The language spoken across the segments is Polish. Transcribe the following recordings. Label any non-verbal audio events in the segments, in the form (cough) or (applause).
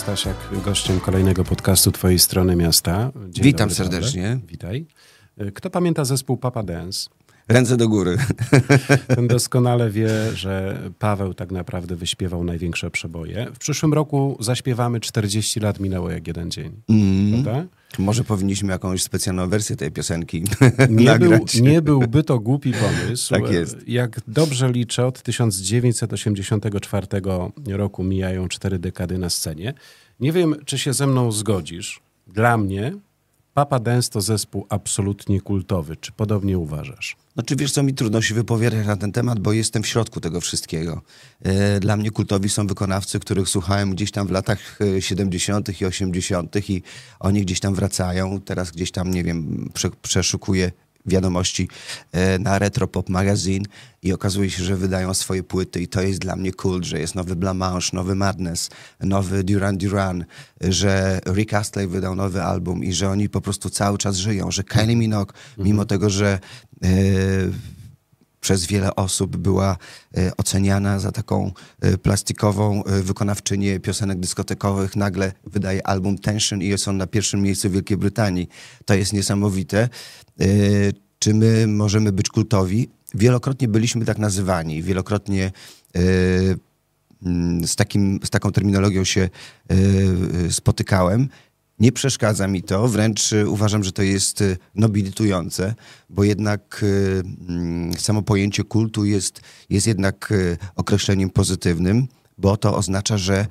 Stasiak, gościem kolejnego podcastu Twojej strony miasta. Dzień Witam dobry, serdecznie. Paweł. Witaj. Kto pamięta zespół Papa Dance? Ręce do góry. (laughs) Ten doskonale wie, że Paweł tak naprawdę wyśpiewał największe przeboje. W przyszłym roku zaśpiewamy 40 lat minęło jak jeden dzień. Mm. Prawda? Może powinniśmy jakąś specjalną wersję tej piosenki (laughs) nie nagrać. Był, nie byłby to głupi pomysł. Tak jest. Jak dobrze liczę, od 1984 roku mijają cztery dekady na scenie. Nie wiem, czy się ze mną zgodzisz. Dla mnie Papa Dance to zespół absolutnie kultowy. Czy podobnie uważasz? No czy wiesz co, mi trudno się wypowiadać na ten temat, bo jestem w środku tego wszystkiego. E, dla mnie kultowi są wykonawcy, których słuchałem gdzieś tam w latach 70. E, i 80. i oni gdzieś tam wracają. Teraz gdzieś tam, nie wiem, przeszukuję wiadomości e, na Retro Pop Magazine i okazuje się, że wydają swoje płyty i to jest dla mnie cool, że jest nowy Blamance, nowy Madness, nowy Duran Duran, że Rick Astley wydał nowy album i że oni po prostu cały czas żyją, że Kylie Minogue, mimo tego, że e, przez wiele osób była e, oceniana za taką e, plastikową e, wykonawczynię piosenek dyskotekowych. Nagle wydaje album Tension i jest on na pierwszym miejscu w Wielkiej Brytanii. To jest niesamowite. Czy my możemy być kultowi? Wielokrotnie byliśmy tak nazywani, wielokrotnie mm, z, takim, z taką terminologią się spotykałem. Nie przeszkadza mi to, wręcz y, uważam, że to jest y, nobilitujące, bo jednak y, mm, samo pojęcie kultu jest, jest jednak określeniem pozytywnym, bo to oznacza, że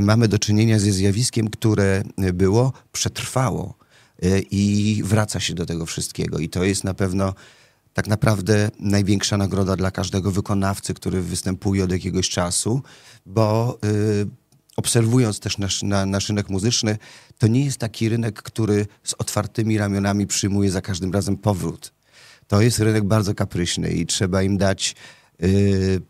mamy do czynienia ze zjawiskiem, które było, przetrwało i wraca się do tego wszystkiego. I to jest na pewno tak naprawdę największa nagroda dla każdego wykonawcy, który występuje od jakiegoś czasu, bo obserwując też nasz, na, nasz rynek muzyczny, to nie jest taki rynek, który z otwartymi ramionami przyjmuje za każdym razem powrót. To jest rynek bardzo kapryśny i trzeba im dać yy,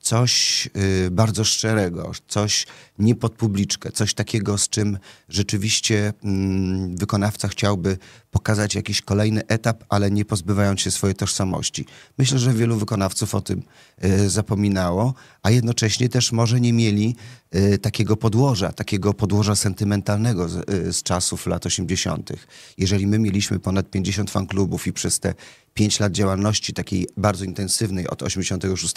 coś y, bardzo szczerego, coś nie pod publiczkę, coś takiego, z czym rzeczywiście mm, wykonawca chciałby pokazać jakiś kolejny etap, ale nie pozbywając się swojej tożsamości. Myślę, że wielu wykonawców o tym y, zapominało, a jednocześnie też może nie mieli y, takiego podłoża, takiego podłoża sentymentalnego z, z czasów lat 80. Jeżeli my mieliśmy ponad 50 fanklubów i przez te 5 lat działalności takiej bardzo intensywnej od 86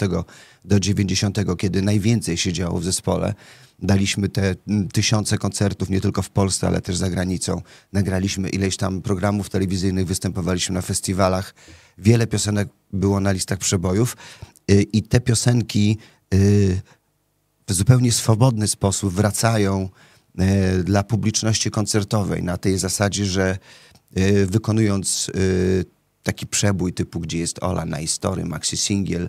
do 90, kiedy najwięcej się działo w zespole. Daliśmy te mm, tysiące koncertów nie tylko w Polsce, ale też za granicą. Nagraliśmy ileś tam programów telewizyjnych, występowaliśmy na festiwalach. Wiele piosenek było na listach przebojów y, i te piosenki y, w zupełnie swobodny sposób wracają y, dla publiczności koncertowej na tej zasadzie, że wykonując taki przebój typu, gdzie jest Ola, na Story, Maxi Singiel,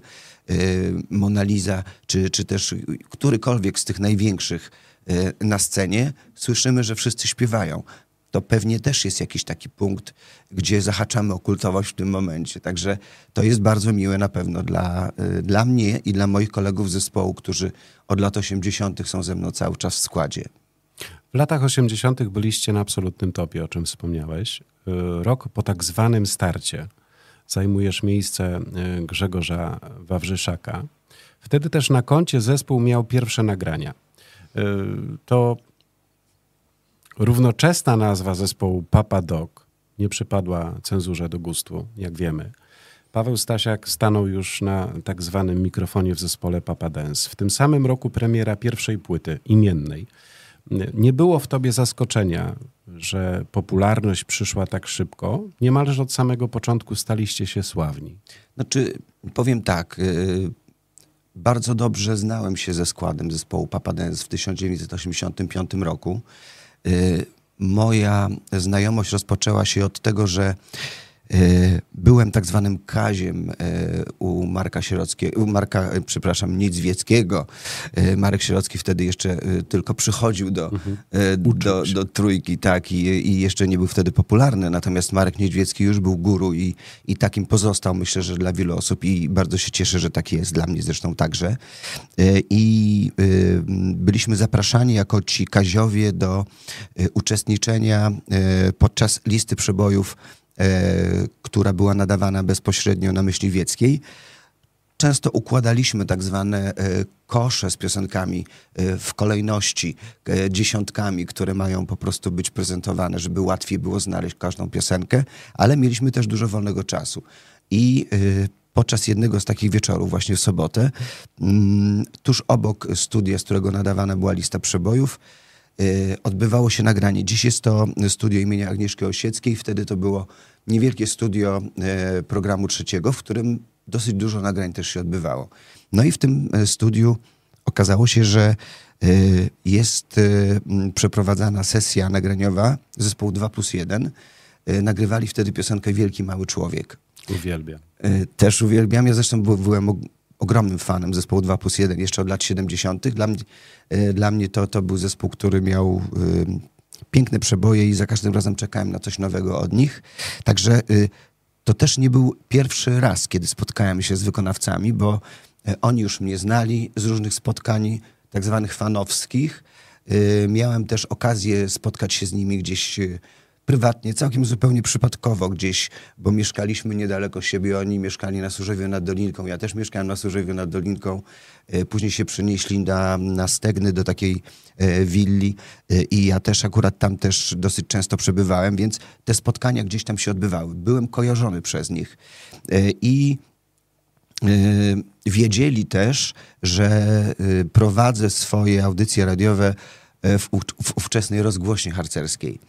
Mona Lisa, czy, czy też którykolwiek z tych największych y, na scenie, słyszymy, że wszyscy śpiewają. To pewnie też jest jakiś taki punkt, gdzie zahaczamy o kultowość w tym momencie. Także to jest bardzo miłe na pewno dla, y, dla mnie i dla moich kolegów z zespołu, którzy od lat 80. są ze mną cały czas w składzie. W latach 80. byliście na absolutnym topie, o czym wspomniałeś. Y, rok po tak zwanym starcie zajmujesz miejsce y, Grzegorza Wawrzyszaka. Wtedy też na koncie zespół miał pierwsze nagrania. Y, to równoczesna nazwa zespołu Papa Dog nie przypadła cenzurze do gustu, jak wiemy. Paweł Stasiak stanął już na tak zwanym mikrofonie w zespole Papa Dance. W tym samym roku premiera pierwszej płyty, imiennej. Nie było w tobie zaskoczenia, że popularność przyszła tak szybko. Niemalże od samego początku staliście się sławni. Znaczy, powiem tak. Y, bardzo dobrze znałem się ze składem zespołu Papa Dance w 1985 roku. Y, moja znajomość rozpoczęła się od tego, że byłem tak zwanym kaziem e, u Marka Sierockiego, u Marka, e, przepraszam, Niedźwieckiego. Marek Sierocki wtedy jeszcze tylko przychodził do, mhm. do, do, trójki, tak, i, i jeszcze nie był wtedy popularny. Natomiast Marek Niedźwiecki już był guru i, i takim pozostał, myślę, że dla wielu osób i bardzo się cieszę, że tak jest, dla mnie zresztą także. I byliśmy zapraszani jako ci kaziowie do uczestniczenia podczas listy przebojów E, która była nadawana bezpośrednio na Myśliwieckiej. często układaliśmy tak zwane kosze z piosenkami w kolejności, dziesiątkami, które mają po prostu być prezentowane, żeby łatwiej było znaleźć każdą piosenkę, ale mieliśmy też dużo wolnego czasu. I podczas jednego z takich wieczorów, właśnie w sobotę, mm, tuż obok studia, z którego nadawana była lista przebojów, odbywało się nagranie. Dziś jest to studio imienia Agnieszki Osieckiej. Wtedy to było niewielkie studio y, programu trzeciego, w którym dosyć dużo nagrań też się odbywało. No i w tym y, studiu okazało się, że jest przeprowadzana sesja nagraniowa zespołu 2 plus 1. Nagrywali wtedy piosenkę Wielki Mały Człowiek. Uwielbiam. Też uwielbiam. Ja zresztą byłem ogromnym fanem zespołu 2 plus 1 jeszcze od lat 70. Dla mnie, e, dla mnie to, to był zespół, który miał piękne przeboje i za każdym razem czekałem na coś nowego od nich. Także y, to też nie był pierwszy raz, kiedy spotkałem się z wykonawcami, bo e, oni już mnie znali z różnych spotkań tak zwanych fanowskich. Miałem też okazję spotkać się z nimi gdzieś prywatnie, całkiem zupełnie przypadkowo gdzieś, bo mieszkaliśmy niedaleko siebie, oni mieszkali na Służewiu nad Dolinką, ja też mieszkałem na Służewiu nad Dolinką, e, później się przenieśli na, na Stegny do takiej e, willi e, i ja też akurat tam też dosyć często przebywałem, więc te spotkania gdzieś tam się odbywały. Byłem kojarzony przez nich i wiedzieli też, że prowadzę swoje audycje radiowe w, w ówczesnej rozgłośni harcerskiej.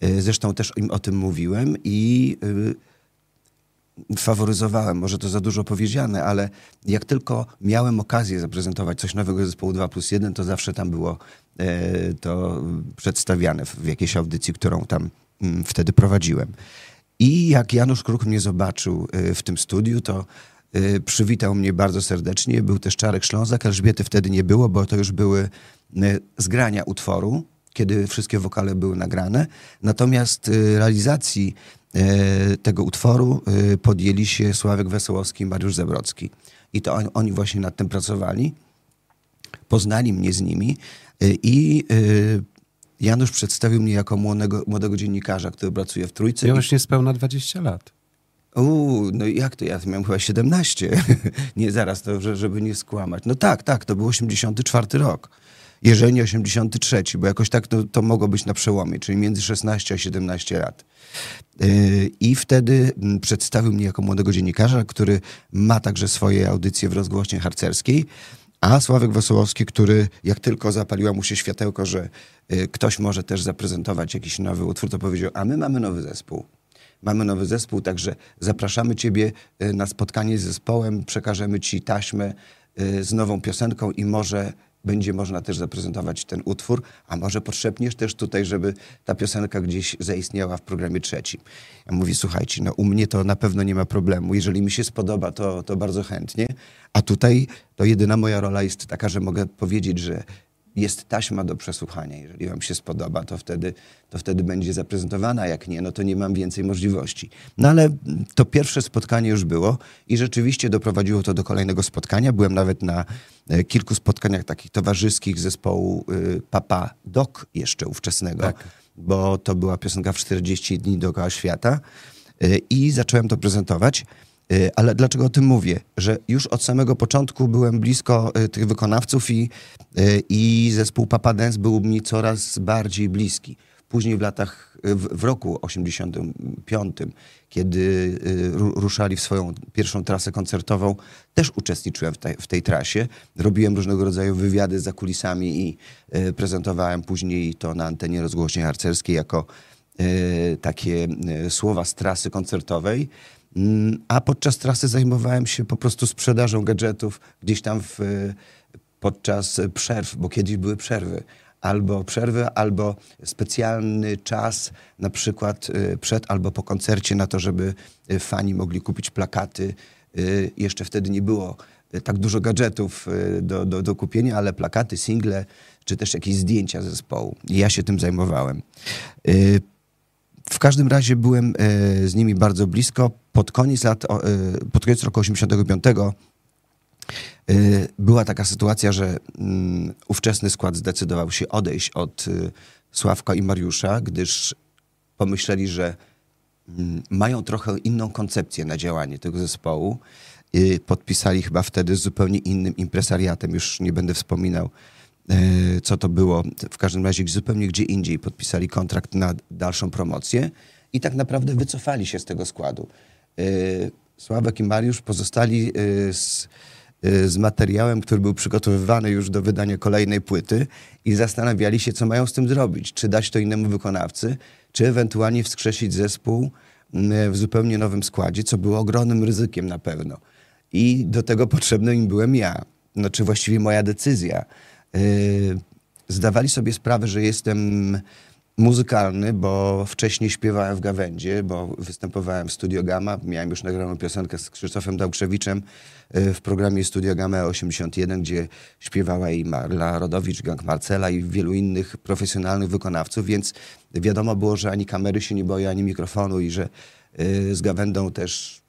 E, zresztą też im o tym mówiłem i e, faworyzowałem, może to za dużo powiedziane, ale jak tylko miałem okazję zaprezentować coś nowego zespołu 2 plus 1, to zawsze tam było to przedstawiane w jakiejś audycji, którą tam mm, wtedy prowadziłem. I jak Janusz Kruk mnie zobaczył w tym studiu, to przywitał mnie bardzo serdecznie. Był też Czarek Ślązak, Elżbiety wtedy nie było, bo to już były E, zgrania utworu, kiedy wszystkie wokale były nagrane. Natomiast e, realizacji e, tego utworu podjęli się Sławek Wesołowski i Mariusz Zebrocki. I to oni, oni właśnie nad tym pracowali. Poznali mnie z nimi i Janusz przedstawił mnie jako młodego, młodego dziennikarza, który pracuje w Trójce. Miałeś niespełna 20 lat. Uuu, no jak to? Ja miałem chyba 17. (laughs) nie, zaraz, to, żeby nie skłamać. No tak, tak, to był 84 rok jeżeli nie 83, bo jakoś tak to, to mogło być na przełomie, czyli między 16 a 17 lat. Y, I wtedy mm, przedstawił mnie jako młodego dziennikarza, który ma także swoje audycje w rozgłośnie harcerskiej. A Sławek Wesołowski, który jak tylko zapaliła mu się światełko, że y, ktoś może też zaprezentować jakiś nowy utwór, to powiedział, a my mamy nowy zespół. Mamy nowy zespół, także zapraszamy ciebie y, na spotkanie z zespołem, przekażemy ci taśmę z nową piosenką i może będzie można też zaprezentować ten utwór, a może potrzebniesz też tutaj, żeby ta piosenka gdzieś zaistniała w programie trzecim. Ja mówię, słuchajcie, no u mnie to na pewno nie ma problemu. Jeżeli mi się spodoba, to, to bardzo chętnie. A tutaj to jedyna moja rola jest taka, że mogę powiedzieć, że jest taśma do przesłuchania. Jeżeli wam się spodoba, to wtedy, to wtedy będzie zaprezentowana. Jak nie, no to nie mam więcej możliwości. No ale to pierwsze spotkanie już było i rzeczywiście doprowadziło to do kolejnego spotkania. Byłem nawet na e, kilku spotkaniach takich towarzyskich zespołu y, Papa Dok jeszcze ówczesnego, tak. bo to była piosenka w 40 dni dookoła świata y, i zacząłem to prezentować. Y, ale dlaczego o tym mówię? Że już od samego początku byłem blisko y, tych wykonawców i, y, i zespół Papa Dance był mi coraz bardziej bliski. Później w latach, w, roku 85, kiedy ruszali w swoją pierwszą trasę koncertową, też uczestniczyłem w, tej, w tej trasie. Robiłem różnego rodzaju wywiady za kulisami i prezentowałem później to na antenie rozgłośni harcerskiej jako takie słowa z trasy koncertowej. Mm, a podczas trasy zajmowałem się po prostu sprzedażą gadżetów gdzieś tam w, podczas przerw, bo kiedyś były przerwy. Albo przerwy, albo specjalny czas, na przykład y, przed albo po koncercie, na to, żeby y, fani mogli kupić plakaty. Y, jeszcze wtedy nie było tak dużo gadżetów do, do, do kupienia, ale plakaty, single, czy też jakieś zdjęcia zespołu. I ja się tym zajmowałem. W każdym razie byłem z nimi bardzo blisko. Pod koniec lat, e, pod koniec roku 85 e, była taka sytuacja, że mm, ówczesny skład zdecydował się odejść od Sławka i Mariusza, gdyż pomyśleli, że mm, mają trochę inną koncepcję na działanie tego zespołu y, podpisali chyba wtedy z zupełnie innym impresariatem, już nie będę wspominał, y, co to było. W każdym razie zupełnie gdzie indziej podpisali kontrakt na dalszą promocję i tak naprawdę wycofali się z tego składu. Y, Sławek i Mariusz pozostali z, z materiałem, który był przygotowywany już do wydania kolejnej płyty i zastanawiali się, co mają z tym zrobić. Czy dać to innemu wykonawcy, czy ewentualnie wskrzesić zespół w zupełnie nowym składzie, co było ogromnym ryzykiem na pewno. I do tego potrzebny im byłem ja. Znaczy właściwie moja decyzja. Zdawali sobie sprawę, że jestem muzykalny, bo wcześniej śpiewałem w Gawędzie, bo występowałem w Studio Gama, miałem już nagraną piosenkę z Krzysztofem Dałkrzewiczem yy, w programie Studio Gama 81, gdzie śpiewała i Marla Rodowicz, Gang Marcela i wielu innych profesjonalnych wykonawców, więc wiadomo było, że ani kamery się nie boję, ani mikrofonu i że yy, z Gawędą też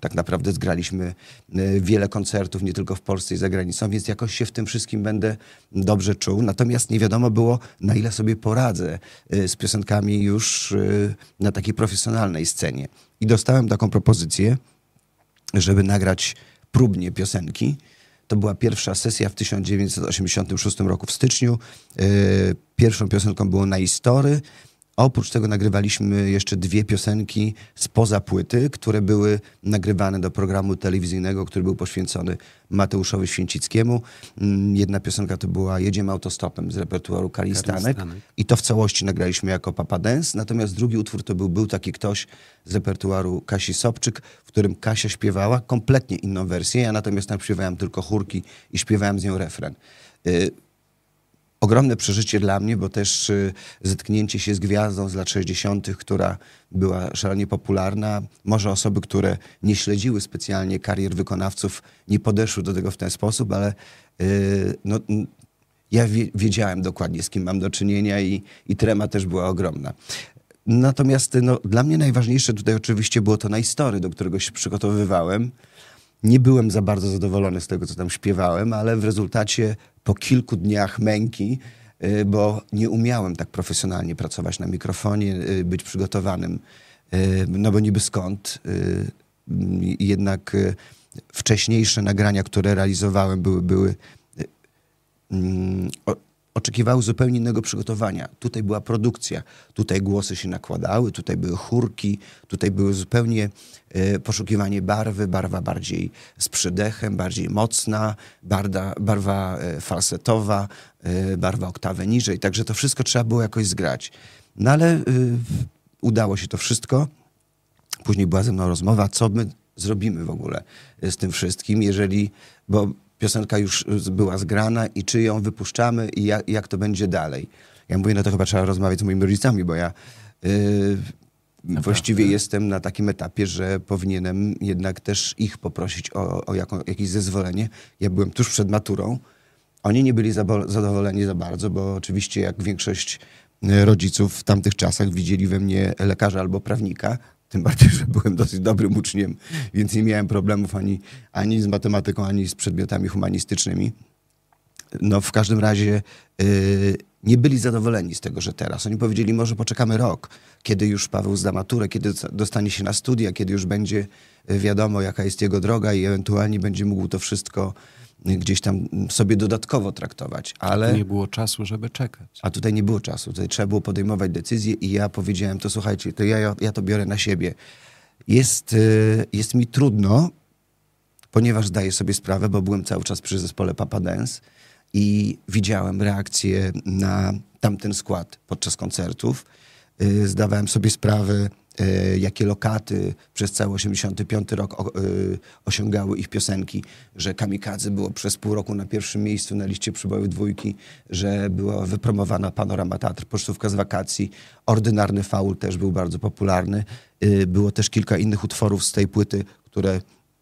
tak naprawdę zgraliśmy e, wiele koncertów, nie tylko w Polsce i za granicą, więc jakoś się w tym wszystkim będę dobrze czuł. Natomiast nie wiadomo było, na ile sobie poradzę e, z piosenkami już e, na takiej profesjonalnej scenie. I dostałem taką propozycję, żeby nagrać próbnie piosenki. To była pierwsza sesja w 1986 roku w styczniu. Pierwszą piosenką było Na Istory, Oprócz tego nagrywaliśmy jeszcze dwie piosenki spoza płyty, które były nagrywane do programu telewizyjnego, który był poświęcony Mateuszowi Święcickiemu. Mm, jedna piosenka to była Jedziemy autostopem z repertuaru Kari Stanek. I to w całości nagraliśmy jako Papa Dance. Natomiast drugi utwór to był Był taki ktoś z repertuaru Kasi Sobczyk, w którym Kasia śpiewała kompletnie inną wersję. Ja natomiast tam śpiewałem tylko chórki i śpiewałem z nią refren. Ogromne przeżycie dla mnie, bo też y, zetknięcie się z gwiazdą z lat 60., która była szalenie popularna. Może osoby, które nie śledziły specjalnie karier wykonawców, nie podeszły do tego w ten sposób, ale y, no, ja wiedziałem dokładnie, z kim mam do czynienia i, i trema też była ogromna. Natomiast no, dla mnie najważniejsze tutaj oczywiście było to na historii, do którego się przygotowywałem. Nie byłem za bardzo zadowolony z tego, co tam śpiewałem, ale w rezultacie po kilku dniach męki, y, bo nie umiałem tak profesjonalnie pracować na mikrofonie, y, być przygotowanym, y, no bo niby skąd. Jednak wcześniejsze nagrania, które realizowałem, były, były mm, oczekiwały zupełnie innego przygotowania. Tutaj była produkcja, tutaj głosy się nakładały, tutaj były chórki, tutaj były zupełnie e, poszukiwanie barwy, barwa bardziej z przydechem, bardziej mocna, barda, barwa e, falsetowa, e, barwa oktawę niżej. Także to wszystko trzeba było jakoś zgrać. No ale udało się to wszystko. Później była ze mną rozmowa, co my zrobimy w ogóle z tym wszystkim, jeżeli, bo piosenka już była zgrana i czy ją wypuszczamy i jak, jak to będzie dalej. Ja mówię, no to chyba trzeba rozmawiać z moimi rodzicami, bo ja yy, właściwie jestem na takim etapie, że powinienem jednak też ich poprosić o, o jaką, jakieś zezwolenie. Ja byłem tuż przed maturą. Oni nie byli zadowoleni za bardzo, bo oczywiście jak większość y, rodziców w tamtych czasach widzieli we mnie lekarza albo prawnika, tym bardziej, że byłem dosyć dobrym uczniem, więc nie miałem problemów ani, ani z matematyką, ani z przedmiotami humanistycznymi. No w każdym razie yy, nie byli zadowoleni z tego, że teraz. Oni powiedzieli, może poczekamy rok, kiedy już Paweł zda maturę, kiedy dostanie się na studia, kiedy już będzie y, wiadomo, jaka jest jego droga i ewentualnie będzie mógł to wszystko gdzieś tam sobie dodatkowo traktować. Ale... nie było czasu, żeby czekać. A tutaj nie było czasu. Tutaj trzeba było podejmować decyzje i ja powiedziałem, to słuchajcie, to ja, ja to biorę na siebie. Jest, y, jest mi trudno, ponieważ zdaję sobie sprawę, bo byłem cały czas przy zespole Papa Dance i widziałem reakcję na tamten skład podczas koncertów. Y, zdawałem sobie sprawę, jakie lokaty przez cały 85 rok e, osiągały ich piosenki, że Kamikadze było przez pół roku na pierwszym miejscu na liście przybojów dwójki, że była wypromowana Panorama Teatr, Pocztówka z wakacji, Ordynarny Faul też był bardzo popularny. E, było też kilka innych utworów z tej płyty, które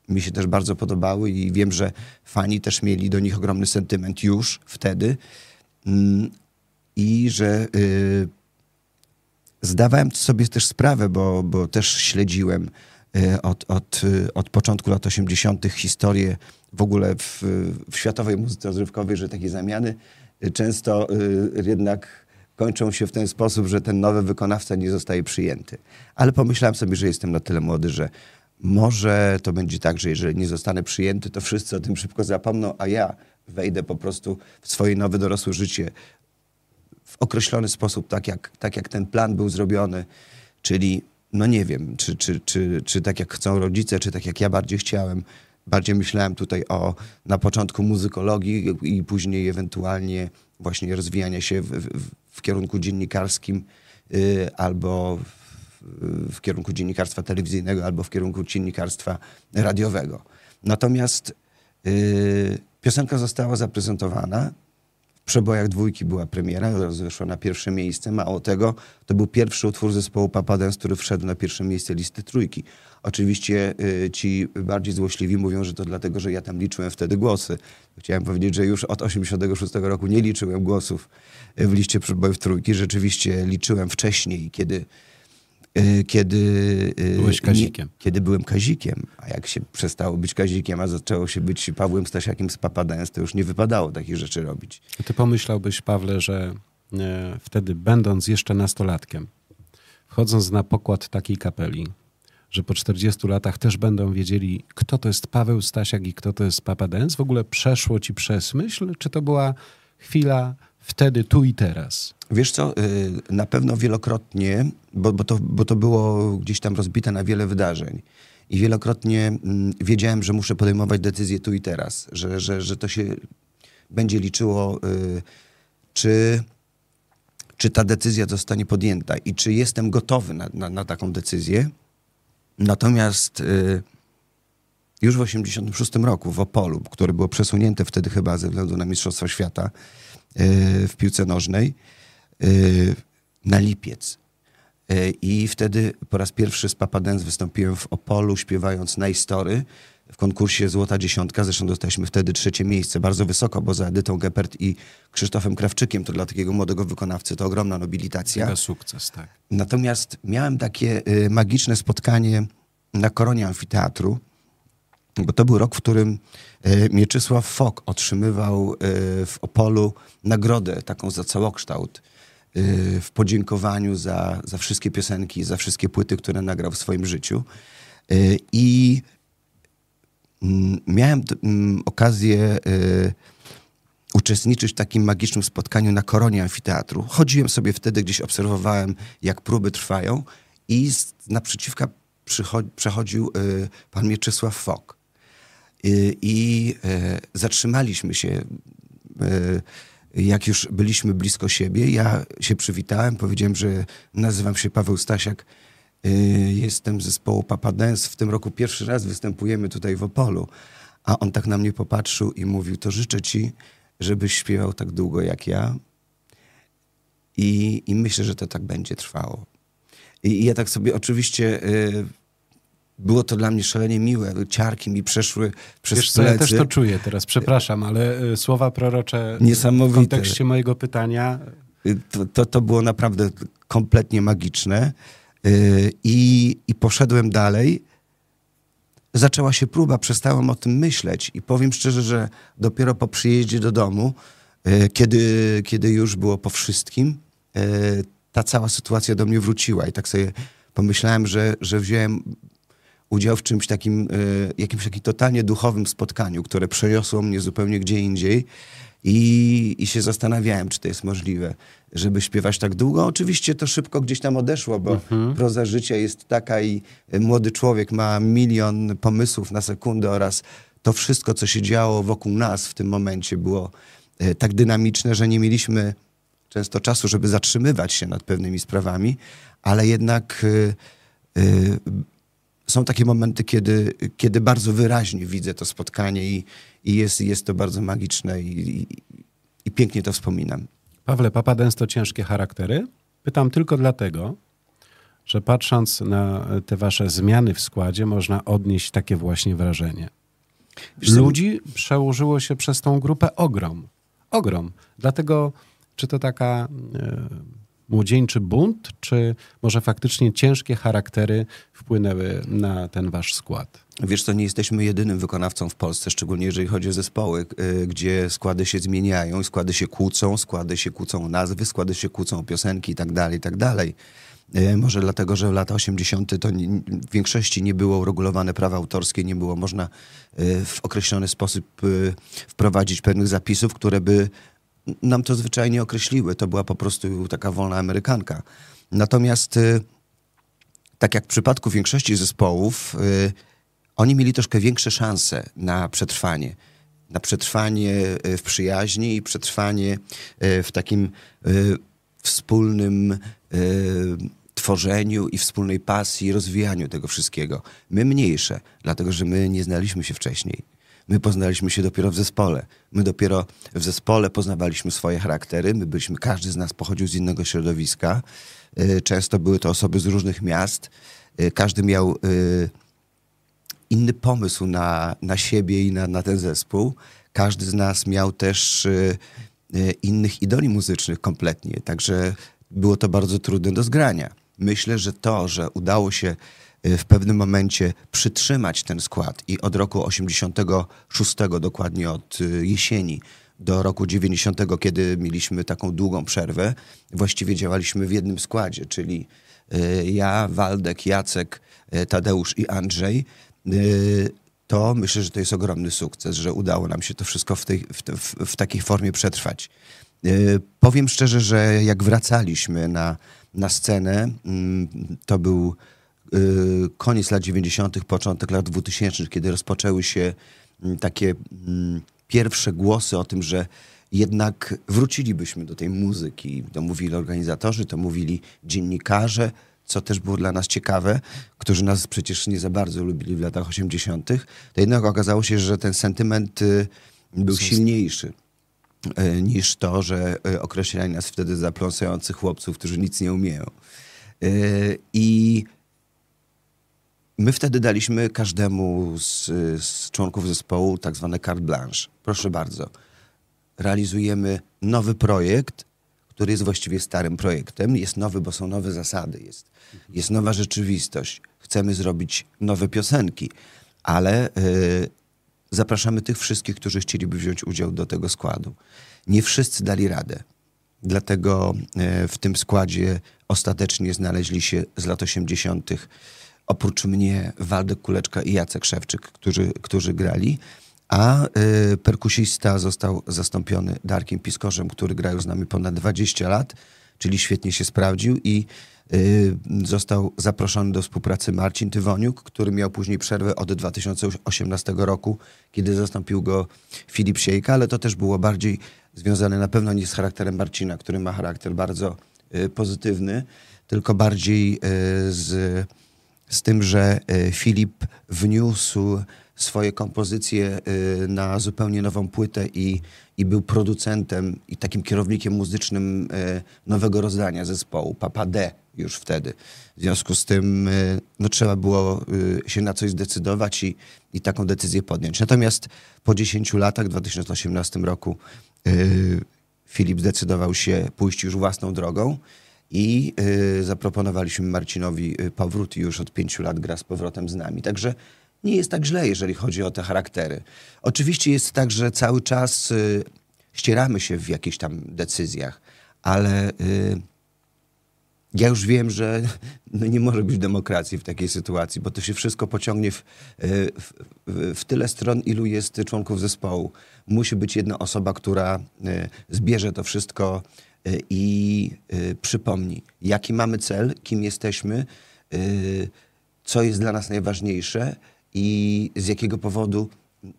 mi się też bardzo podobały i wiem, że fani też mieli do nich ogromny sentyment już wtedy. Mm, I że zdawałem sobie też sprawę, bo, bo też śledziłem e, od, od, e, od początku lat 80. historię w ogóle w, w światowej muzyce rozrywkowej, że takie zamiany e, często jednak kończą się w ten sposób, że ten nowy wykonawca nie zostaje przyjęty. Ale pomyślałem sobie, że jestem na tyle młody, że może to będzie tak, że jeżeli nie zostanę przyjęty, to wszyscy o tym szybko zapomną, a ja wejdę po prostu w swoje nowe dorosłe życie określony sposób, tak jak, tak jak ten plan był zrobiony, czyli no nie wiem, czy, czy, czy, czy tak jak chcą rodzice, czy tak jak ja bardziej chciałem. Bardziej myślałem tutaj o na początku muzykologii i później ewentualnie właśnie rozwijania się w, w, w kierunku dziennikarskim y, albo w, w, kierunku dziennikarstwa telewizyjnego, albo w kierunku dziennikarstwa radiowego. Natomiast y, piosenka została zaprezentowana przebojach dwójki była premiera, zeszła na pierwsze miejsce. Mało tego, to był pierwszy utwór zespołu Papa Dance, który wszedł na pierwsze miejsce listy trójki. Oczywiście y, ci bardziej złośliwi mówią, że to dlatego, że ja tam liczyłem wtedy głosy. Chciałem powiedzieć, że już od 86 roku nie liczyłem głosów w liście przebojów trójki. Rzeczywiście liczyłem wcześniej, kiedy Y, kiedy... Y, Byłeś Kazikiem. Nie, kiedy byłem Kazikiem, a jak się przestało być Kazikiem, a zaczęło się być Pawłem Stasiakiem z Papadens, to już nie wypadało takich rzeczy robić. Ty pomyślałbyś, Pawle, że e, wtedy będąc jeszcze nastolatkiem, wchodząc na pokład takiej kapeli, że po 40 latach też będą wiedzieli, kto to jest Paweł Stasiak i kto to jest Papa Dance? W ogóle przeszło ci przez myśl, czy to była chwila wtedy, tu i teraz? Wiesz co, y, na pewno wielokrotnie, bo, bo, to, bo to było gdzieś tam rozbite na wiele wydarzeń. I wielokrotnie mm, wiedziałem, że muszę podejmować decyzję tu i teraz, że, że, że to się będzie liczyło, y, czy, czy ta decyzja zostanie podjęta i czy jestem gotowy na, na, na taką decyzję. Natomiast y, już w 1986 roku w Opolu, które było przesunięte wtedy chyba ze względu na Mistrzostwa Świata w piłce nożnej, Y, na lipiec. Y, I wtedy po raz pierwszy z Papa Dance wystąpiłem w Opolu, śpiewając na Story w konkursie Złota Dziesiątka. Zresztą dostaliśmy wtedy trzecie miejsce, bardzo wysoko, bo za Edytą Geppert i Krzysztofem Krawczykiem, to dla takiego młodego wykonawcy to ogromna nobilitacja. Mega sukces, tak. Natomiast miałem takie y, magiczne spotkanie na koronie amfiteatru, bo to był rok, w którym Mieczysław Fok otrzymywał w Opolu nagrodę taką za całokształt Y, w podziękowaniu za, za wszystkie piosenki, za wszystkie płyty, które nagrał w swoim życiu. I mm, miałem mm, okazję uczestniczyć w takim magicznym spotkaniu na koronie amfiteatru. Chodziłem sobie wtedy, gdzieś obserwowałem, jak próby trwają i naprzeciwka przechodził pan Mieczysław Fok. I zatrzymaliśmy się jak już byliśmy blisko siebie, ja się przywitałem, powiedziałem, że nazywam się Paweł Stasiak, y, jestem z zespołu Papa Dance, w tym roku pierwszy raz występujemy tutaj w Opolu. A on tak na mnie popatrzył i mówił, to życzę ci, żebyś śpiewał tak długo jak ja. I, i myślę, że to tak będzie trwało. I, i ja tak sobie oczywiście... Y, było to dla mnie szalenie miłe. Ciarki mi przeszły przez Wiesz plecy. Co, ja też to czuję teraz, przepraszam, ale y, słowa prorocze Niesamowite. w kontekście mojego pytania... Y, to, to, to było naprawdę kompletnie magiczne. Y, I, I poszedłem dalej. Zaczęła się próba, przestałem o tym myśleć i powiem szczerze, że dopiero po przyjeździe do domu, kiedy, kiedy już było po wszystkim, ta cała sytuacja do mnie wróciła i tak sobie pomyślałem, że, że wziąłem udział w czymś takim, e, jakimś takim totalnie duchowym spotkaniu, które przeniosło mnie zupełnie gdzie indziej i, i się zastanawiałem, czy to jest możliwe, żeby śpiewać tak długo. Oczywiście to szybko gdzieś tam odeszło, bo mhm. proza życia jest taka i młody człowiek ma milion pomysłów na sekundę oraz to wszystko, co się działo wokół nas w tym momencie było e, tak dynamiczne, że nie mieliśmy często czasu, żeby zatrzymywać się nad pewnymi sprawami, ale jednak e, są takie momenty, kiedy, kiedy bardzo wyraźnie widzę to spotkanie i, i jest, jest to bardzo magiczne i, i, i pięknie to wspominam. Pawle, Papa Dance to ciężkie charaktery? Pytam tylko dlatego, że patrząc na te wasze zmiany w składzie, można odnieść takie właśnie wrażenie. Ludzi przełożyło się przez tą grupę ogrom. Ogrom. Dlatego, czy to taka e, młodzieńczy bunt, czy może faktycznie ciężkie charaktery wpłynęły na ten wasz skład? Wiesz co, nie jesteśmy jedynym wykonawcą w Polsce, szczególnie jeżeli chodzi o zespoły, y, gdzie składy się zmieniają, składy się kłócą, składy się kłócą o nazwy, składy się kłócą o piosenki i tak dalej, i tak. E, może dlatego, że w lata 80. to w większości nie było uregulowane prawa autorskie, nie było można e, w określony sposób wprowadzić pewnych zapisów, które by nam to zwyczajnie określiły. To była po prostu taka wolna amerykanka. Natomiast tak jak w przypadku większości zespołów, oni mieli troszkę większe szanse na przetrwanie. Na przetrwanie w przyjaźni i przetrwanie w takim wspólnym tworzeniu i wspólnej pasji, rozwijaniu tego wszystkiego. My mniejsze, dlatego że my nie znaliśmy się wcześniej. My poznaliśmy się dopiero w zespole. My dopiero w zespole poznawaliśmy swoje charaktery. My byliśmy, każdy z nas pochodził z innego środowiska. Y, często były to osoby z różnych miast. Y, każdy miał y, inny pomysł na, na siebie i na, na ten zespół. Każdy z nas miał też innych idoli muzycznych kompletnie. Także było to bardzo trudne do zgrania. Myślę, że to, że udało się w pewnym momencie przytrzymać ten skład i od roku 86, dokładnie od y, jesieni do roku 90, kiedy mieliśmy taką długą przerwę, właściwie działaliśmy w jednym składzie, czyli y, ja, Waldek, Jacek, Tadeusz i Andrzej. To myślę, że to jest ogromny sukces, że udało nam się to wszystko w, tej, w, w, w takiej formie przetrwać. Powiem szczerze, że jak wracaliśmy na na scenę. Mm, to był y, koniec lat 90., początek lat 2000, kiedy rozpoczęły się mm, takie mm, pierwsze głosy o tym, że jednak wrócilibyśmy do tej muzyki. To mówili organizatorzy, to mówili dziennikarze, co też było dla nas ciekawe, którzy nas przecież nie za bardzo lubili w latach 80., to jednak okazało się, że ten sentyment y, był silniejszy. E, niż to, że określali nas wtedy za pląsających chłopców, którzy nic nie umieją. I my wtedy daliśmy każdemu z, z członków zespołu tak zwane carte blanche. Proszę bardzo, realizujemy nowy projekt, który jest właściwie starym projektem. Jest nowy, bo są nowe zasady, jest, jest nowa rzeczywistość. Chcemy zrobić nowe piosenki, ale zapraszamy tych wszystkich, którzy chcieliby wziąć udział do tego składu. Nie wszyscy dali radę. Dlatego e, w tym składzie ostatecznie znaleźli się z lat 80. oprócz mnie Waldek Kuleczka i Jacek Szewczyk, którzy, którzy grali, a y, perkusista został zastąpiony Darkiem Piskorzem, który grał z nami ponad 20 lat, czyli świetnie się sprawdził i Y, został zaproszony do współpracy Marcin Tywoniuk, który miał później przerwę od 2018 roku, kiedy zastąpił go Filip Siejka, ale to też było bardziej związane na pewno nie z charakterem Marcina, który ma charakter bardzo y, pozytywny, tylko bardziej y, z, z tym, że Filip wniósł swoje kompozycje na zupełnie nową płytę i, i był producentem i takim kierownikiem muzycznym nowego rozdania zespołu, Papa D już wtedy. W związku z tym no, trzeba było się na coś zdecydować i, i taką decyzję podjąć. Natomiast po 10 latach, w 2018 roku, Filip zdecydował się pójść już własną drogą i zaproponowaliśmy Marcinowi powrót i już od pięciu lat gra z powrotem z nami. Także nie jest tak źle, jeżeli chodzi o te charaktery. Oczywiście jest tak, że cały czas ścieramy się w jakichś tam decyzjach, ale ja już wiem, że (laughs) no nie może być demokracji w takiej sytuacji, bo to się wszystko pociągnie w, w, w, tyle stron, ilu jest członków zespołu. Musi być jedna osoba, która zbierze to wszystko i przypomni, jaki mamy cel, kim jesteśmy, co jest dla nas najważniejsze i z jakiego powodu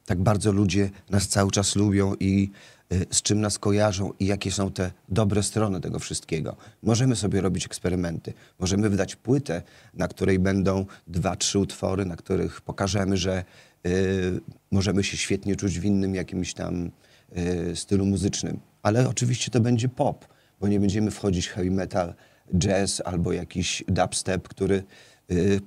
tak bardzo ludzie nas cały czas lubią i Y, z czym nas kojarzą i jakie są te dobre strony tego wszystkiego. Możemy sobie robić eksperymenty. Możemy wydać płytę, na której będą dwa, trzy utwory, na których pokażemy, że y, możemy się świetnie czuć w innym jakimś tam y, stylu muzycznym. Ale oczywiście to będzie pop, bo nie będziemy wchodzić w heavy metal, jazz albo jakiś dubstep, który y,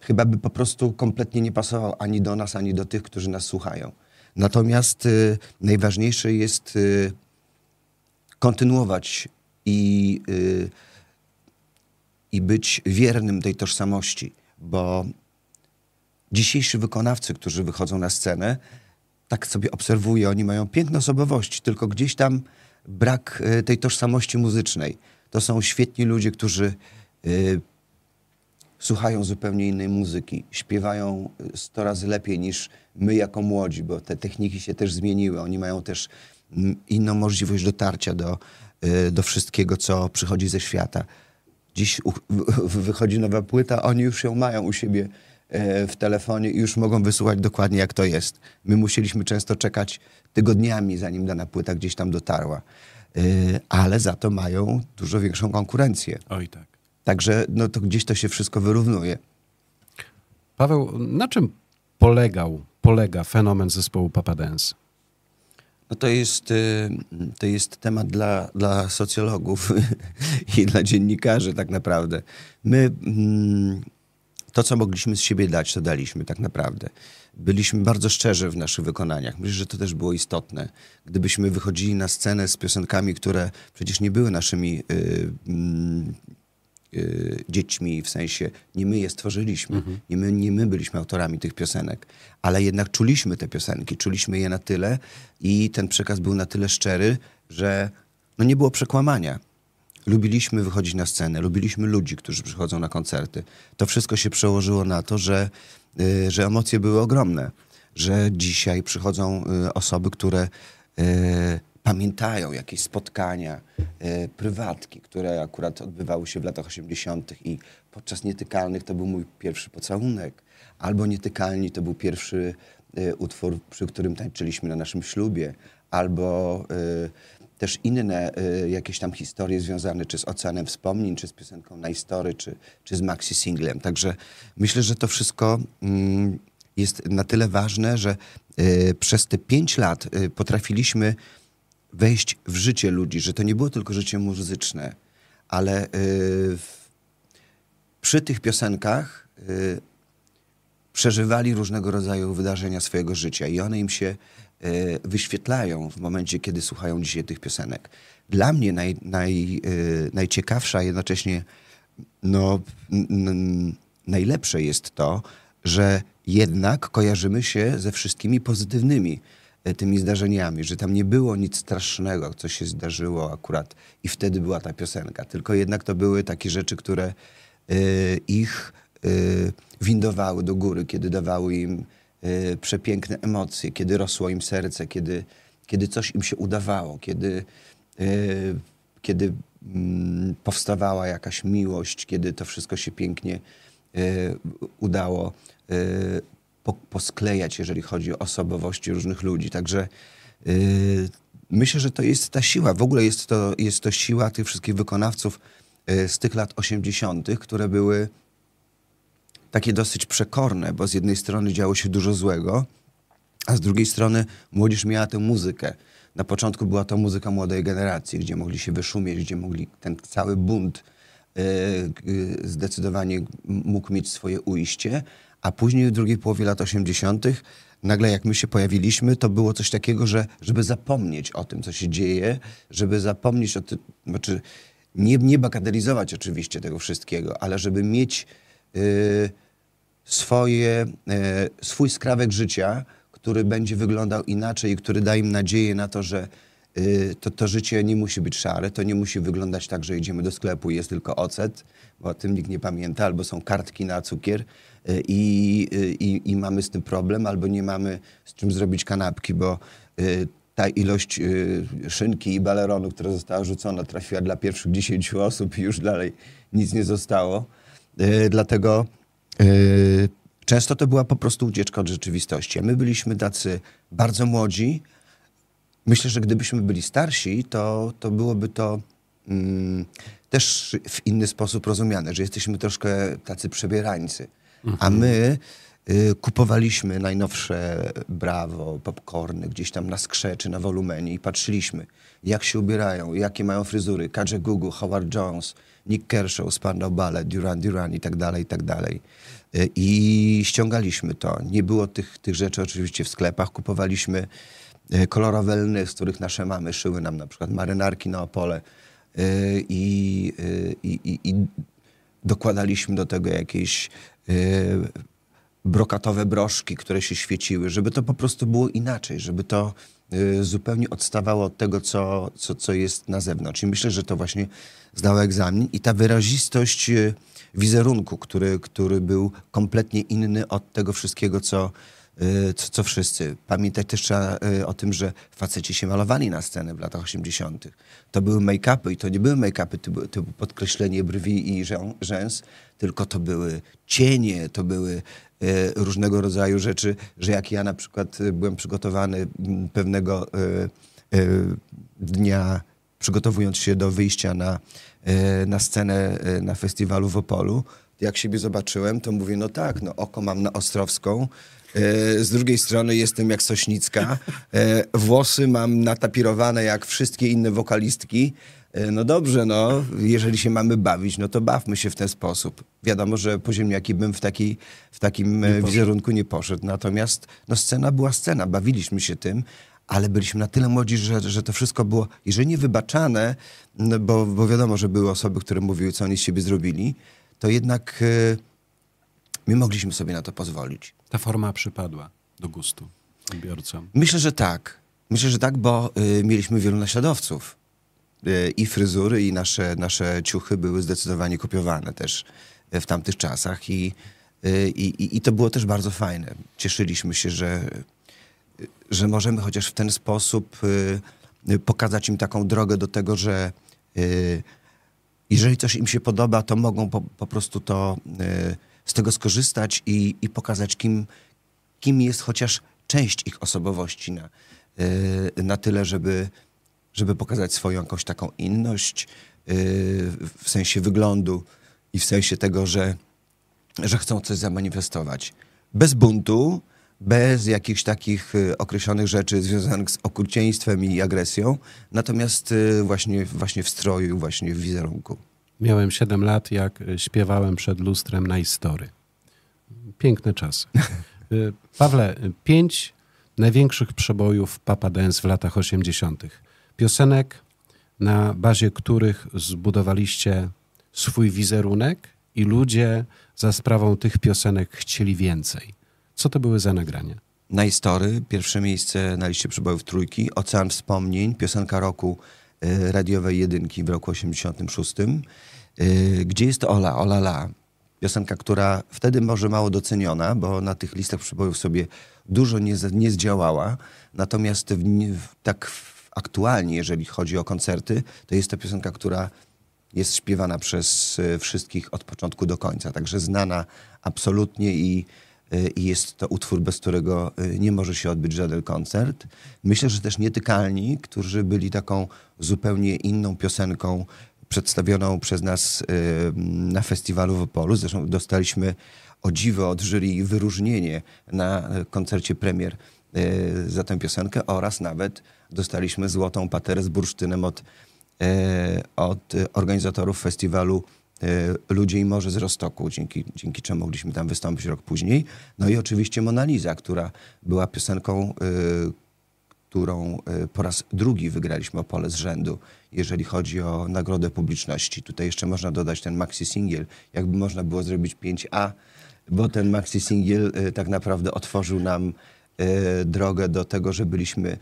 chyba by po prostu kompletnie nie pasował ani do nas, ani do tych, którzy nas słuchają. Natomiast y, najważniejsze jest y, kontynuować i, y, i być wiernym tej tożsamości, bo dzisiejsi wykonawcy, którzy wychodzą na scenę, tak sobie obserwuję, oni mają piękne osobowości, tylko gdzieś tam brak y, tej tożsamości muzycznej. To są świetni ludzie, którzy y, słuchają zupełnie innej muzyki, śpiewają 100 razy lepiej niż my jako młodzi, bo te techniki się też zmieniły. Oni mają też mm, inną możliwość dotarcia do, do wszystkiego, co przychodzi ze świata. Dziś wychodzi nowa płyta, oni już ją mają u siebie e, w telefonie i już mogą wysłuchać dokładnie jak to jest. My musieliśmy często czekać tygodniami, zanim dana płyta gdzieś tam dotarła. E, ale za to mają dużo większą konkurencję. Oj tak. Także no to gdzieś to się wszystko wyrównuje. Paweł, na czym polegał, polega fenomen zespołu Papa Dance? No to jest, y, to jest temat dla, dla socjologów (laughs) i dla dziennikarzy tak naprawdę. My mm, to, co mogliśmy z siebie dać, to daliśmy tak naprawdę. Byliśmy bardzo szczerzy w naszych wykonaniach. Myślę, że to też było istotne. Gdybyśmy wychodzili na scenę z piosenkami, które przecież nie były naszymi y, mm, y, dziećmi, w sensie nie my je stworzyliśmy, mhm. nie, my, nie my byliśmy autorami tych piosenek, ale jednak czuliśmy te piosenki, czuliśmy je na tyle i ten przekaz był na tyle szczery, że no nie było przekłamania. Lubiliśmy wychodzić na scenę, lubiliśmy ludzi, którzy przychodzą na koncerty. To wszystko się przełożyło na to, że, y, że emocje były ogromne, że dzisiaj przychodzą y, osoby, które y, pamiętają jakieś spotkania, prywatki, które akurat odbywały się w latach 80. i podczas nietykalnych to był mój pierwszy pocałunek, albo nietykalni to był pierwszy utwór, przy którym tańczyliśmy na naszym ślubie, albo też inne e, jakieś tam historie związane czy z Oceanem Wspomnień, czy z piosenką Na Story, czy, czy z maxi singlem. Także myślę, że to wszystko mm, jest na tyle ważne, że e, przez te pięć lat e, potrafiliśmy wejść w życie ludzi, że to nie było tylko życie muzyczne, ale y, przy tych piosenkach y, przeżywali różnego rodzaju wydarzenia swojego życia i one im się y, wyświetlają w momencie, kiedy słuchają dzisiaj tych piosenek. Dla mnie naj, naj, najciekawsza, jednocześnie no, najlepsze jest to, że jednak kojarzymy się ze wszystkimi pozytywnymi E, tymi zdarzeniami, że tam nie było nic strasznego, co się zdarzyło akurat i wtedy była ta piosenka, tylko jednak to były takie rzeczy, które ich windowały do góry, kiedy dawały im przepiękne emocje, kiedy rosło im serce, kiedy, kiedy coś im się udawało, kiedy, kiedy mm, powstawała jakaś miłość, kiedy to wszystko się pięknie udało po, posklejać, jeżeli chodzi o osobowości różnych ludzi. Także myślę, że to jest ta siła. W ogóle jest to, jest to siła tych wszystkich wykonawców z tych lat 80., które były takie dosyć przekorne, bo z jednej strony działo się dużo złego, a z drugiej strony młodzież miała tę muzykę. Na początku była to muzyka młodej generacji, gdzie mogli się wyszumieć, gdzie mogli ten cały bunt yy, yy zdecydowanie mógł mieć swoje ujście, a później w drugiej połowie lat 80. nagle jak my się pojawiliśmy, to było coś takiego, że żeby zapomnieć o tym, co się dzieje, żeby zapomnieć o tym, znaczy nie, nie bagatelizować oczywiście tego wszystkiego, ale żeby mieć swoje, y, swój skrawek życia, który będzie wyglądał inaczej i który da im nadzieję na to, że y, to, to życie nie musi być szare, to nie musi wyglądać tak, że idziemy do sklepu i jest tylko ocet, bo o tym nikt nie pamięta, albo są kartki na cukier, Y, i, y, i, i mamy z tym problem, albo nie mamy z czym zrobić kanapki, bo y, ta ilość szynki i baleronu, która została rzucona, trafiła dla pierwszych 10 osób i już dalej nic nie zostało. Dlatego często to była po prostu ucieczka od rzeczywistości. A my byliśmy tacy bardzo młodzi. Myślę, że gdybyśmy byli starsi, to, to byłoby to mm, też w inny sposób rozumiane, że jesteśmy troszkę tacy przebierańcy. A my y, kupowaliśmy najnowsze Brawo, popcorny gdzieś tam na skrzeczy, na wolumenie i patrzyliśmy, jak się ubierają, jakie mają fryzury. Każe Gugu, Howard Jones, Nick Kershaw, Spandau Ballet, Duran Duran i tak dalej, i tak dalej. Y, I ściągaliśmy to. Nie było tych, tych rzeczy oczywiście w sklepach. Kupowaliśmy y, kolorowe lny, z których nasze mamy szyły nam na przykład marynarki na opole. Y, I, i, i, i dokładaliśmy do tego jakieś brokatowe broszki, które się świeciły, żeby to po prostu było inaczej, żeby to zupełnie odstawało od tego, co, co, co jest na zewnątrz. I myślę, że to właśnie zdało egzamin i ta wyrazistość y, wizerunku, który, który był kompletnie inny od tego wszystkiego, co, y, co, co wszyscy. Pamiętać też trzeba y, o tym, że faceci się malowali na scenę w latach 80. To były make-upy i to nie były make-upy typu, typu podkreślenie brwi i rzę- rzęs, tylko to były cienie, to były różnego rodzaju rzeczy, że jak ja na przykład byłem przygotowany m, pewnego dnia, przygotowując się do wyjścia na, na scenę y, na festiwalu w Opolu, jak siebie zobaczyłem, to mówię, no tak, no oko mam na Ostrowską, e, z drugiej strony jestem jak Sośnicka, e, włosy mam natapirowane jak wszystkie inne wokalistki. E, No dobrze, no, jeżeli się mamy bawić, no to bawmy się w ten sposób. Wiadomo, że po ziemniaki bym w, taki, w takim e, wizerunku nie poszedł, natomiast no, scena była scena, bawiliśmy się tym, ale byliśmy na tyle młodzi, że, że to wszystko było, jeżeli nie wybaczane, no, bo, bo wiadomo, że były osoby, które mówiły, co oni z siebie zrobili, to jednak e, my mogliśmy sobie na to pozwolić. Ta forma przypadła do gustu odbiorcom. Myślę, że tak. Myślę, że tak, bo y, mieliśmy wielu naśladowców. Y, I fryzury, i nasze, nasze ciuchy były zdecydowanie kopiowane też w tamtych czasach. I, i, i- to było też bardzo fajne. Cieszyliśmy się, że, że możemy chociaż w ten sposób y, y, pokazać im taką drogę do tego, że y, jeżeli coś im się podoba, to mogą po, po prostu to z tego skorzystać i, i pokazać, kim, kim jest chociaż część ich osobowości na, na tyle, żeby, żeby pokazać swoją jakąś taką inność w sensie wyglądu i w sensie tego, że, że chcą coś zamanifestować. Bez buntu, bez jakichś takich y, określonych rzeczy związanych z okrucieństwem i agresją, natomiast y, właśnie, właśnie w stroju, właśnie w wizerunku. Miałem 7 lat, jak y, śpiewałem przed lustrem na Istory. Piękne czasy. (laughs) Pawle, pięć największych przebojów Papa Dance w latach 80. Piosenek, na bazie których zbudowaliście swój wizerunek i ludzie za sprawą tych piosenek chcieli więcej. Co to były za nagrania? Na Istory, pierwsze miejsce na liście przebojów trójki, Ocean Wspomnień, piosenka roku y, radiowej jedynki w roku 86. Y, gdzie jest Ola? Ola La. Piosenka, która wtedy może mało doceniona, bo na tych listach przebojów sobie dużo nie, nie zdziałała. Natomiast w, w, tak aktualnie, jeżeli chodzi o koncerty, to jest to piosenka, która jest śpiewana przez y, wszystkich od początku do końca. Także znana absolutnie i, i jest to utwór, bez którego y, nie może się odbyć żaden koncert. Myślę, że też Nietykalni, którzy byli taką zupełnie inną piosenką przedstawioną przez nas y, na festiwalu w Opolu. Zresztą dostaliśmy o dziwo od jury wyróżnienie na y, koncercie premier y, za tę piosenkę oraz nawet dostaliśmy złotą paterę z bursztynem od od organizatorów festiwalu Ludzie i Morze z Rostoku, dzięki, dzięki czemu mogliśmy tam wystąpić rok później. No i oczywiście Mona Lisa, która była piosenką, e, którą e, po raz drugi wygraliśmy Opole z rzędu, jeżeli chodzi o nagrodę publiczności. Tutaj jeszcze można dodać ten maxi singiel, jakby można było zrobić 5A, bo ten maxi singiel tak naprawdę otworzył nam drogę do tego, że byliśmy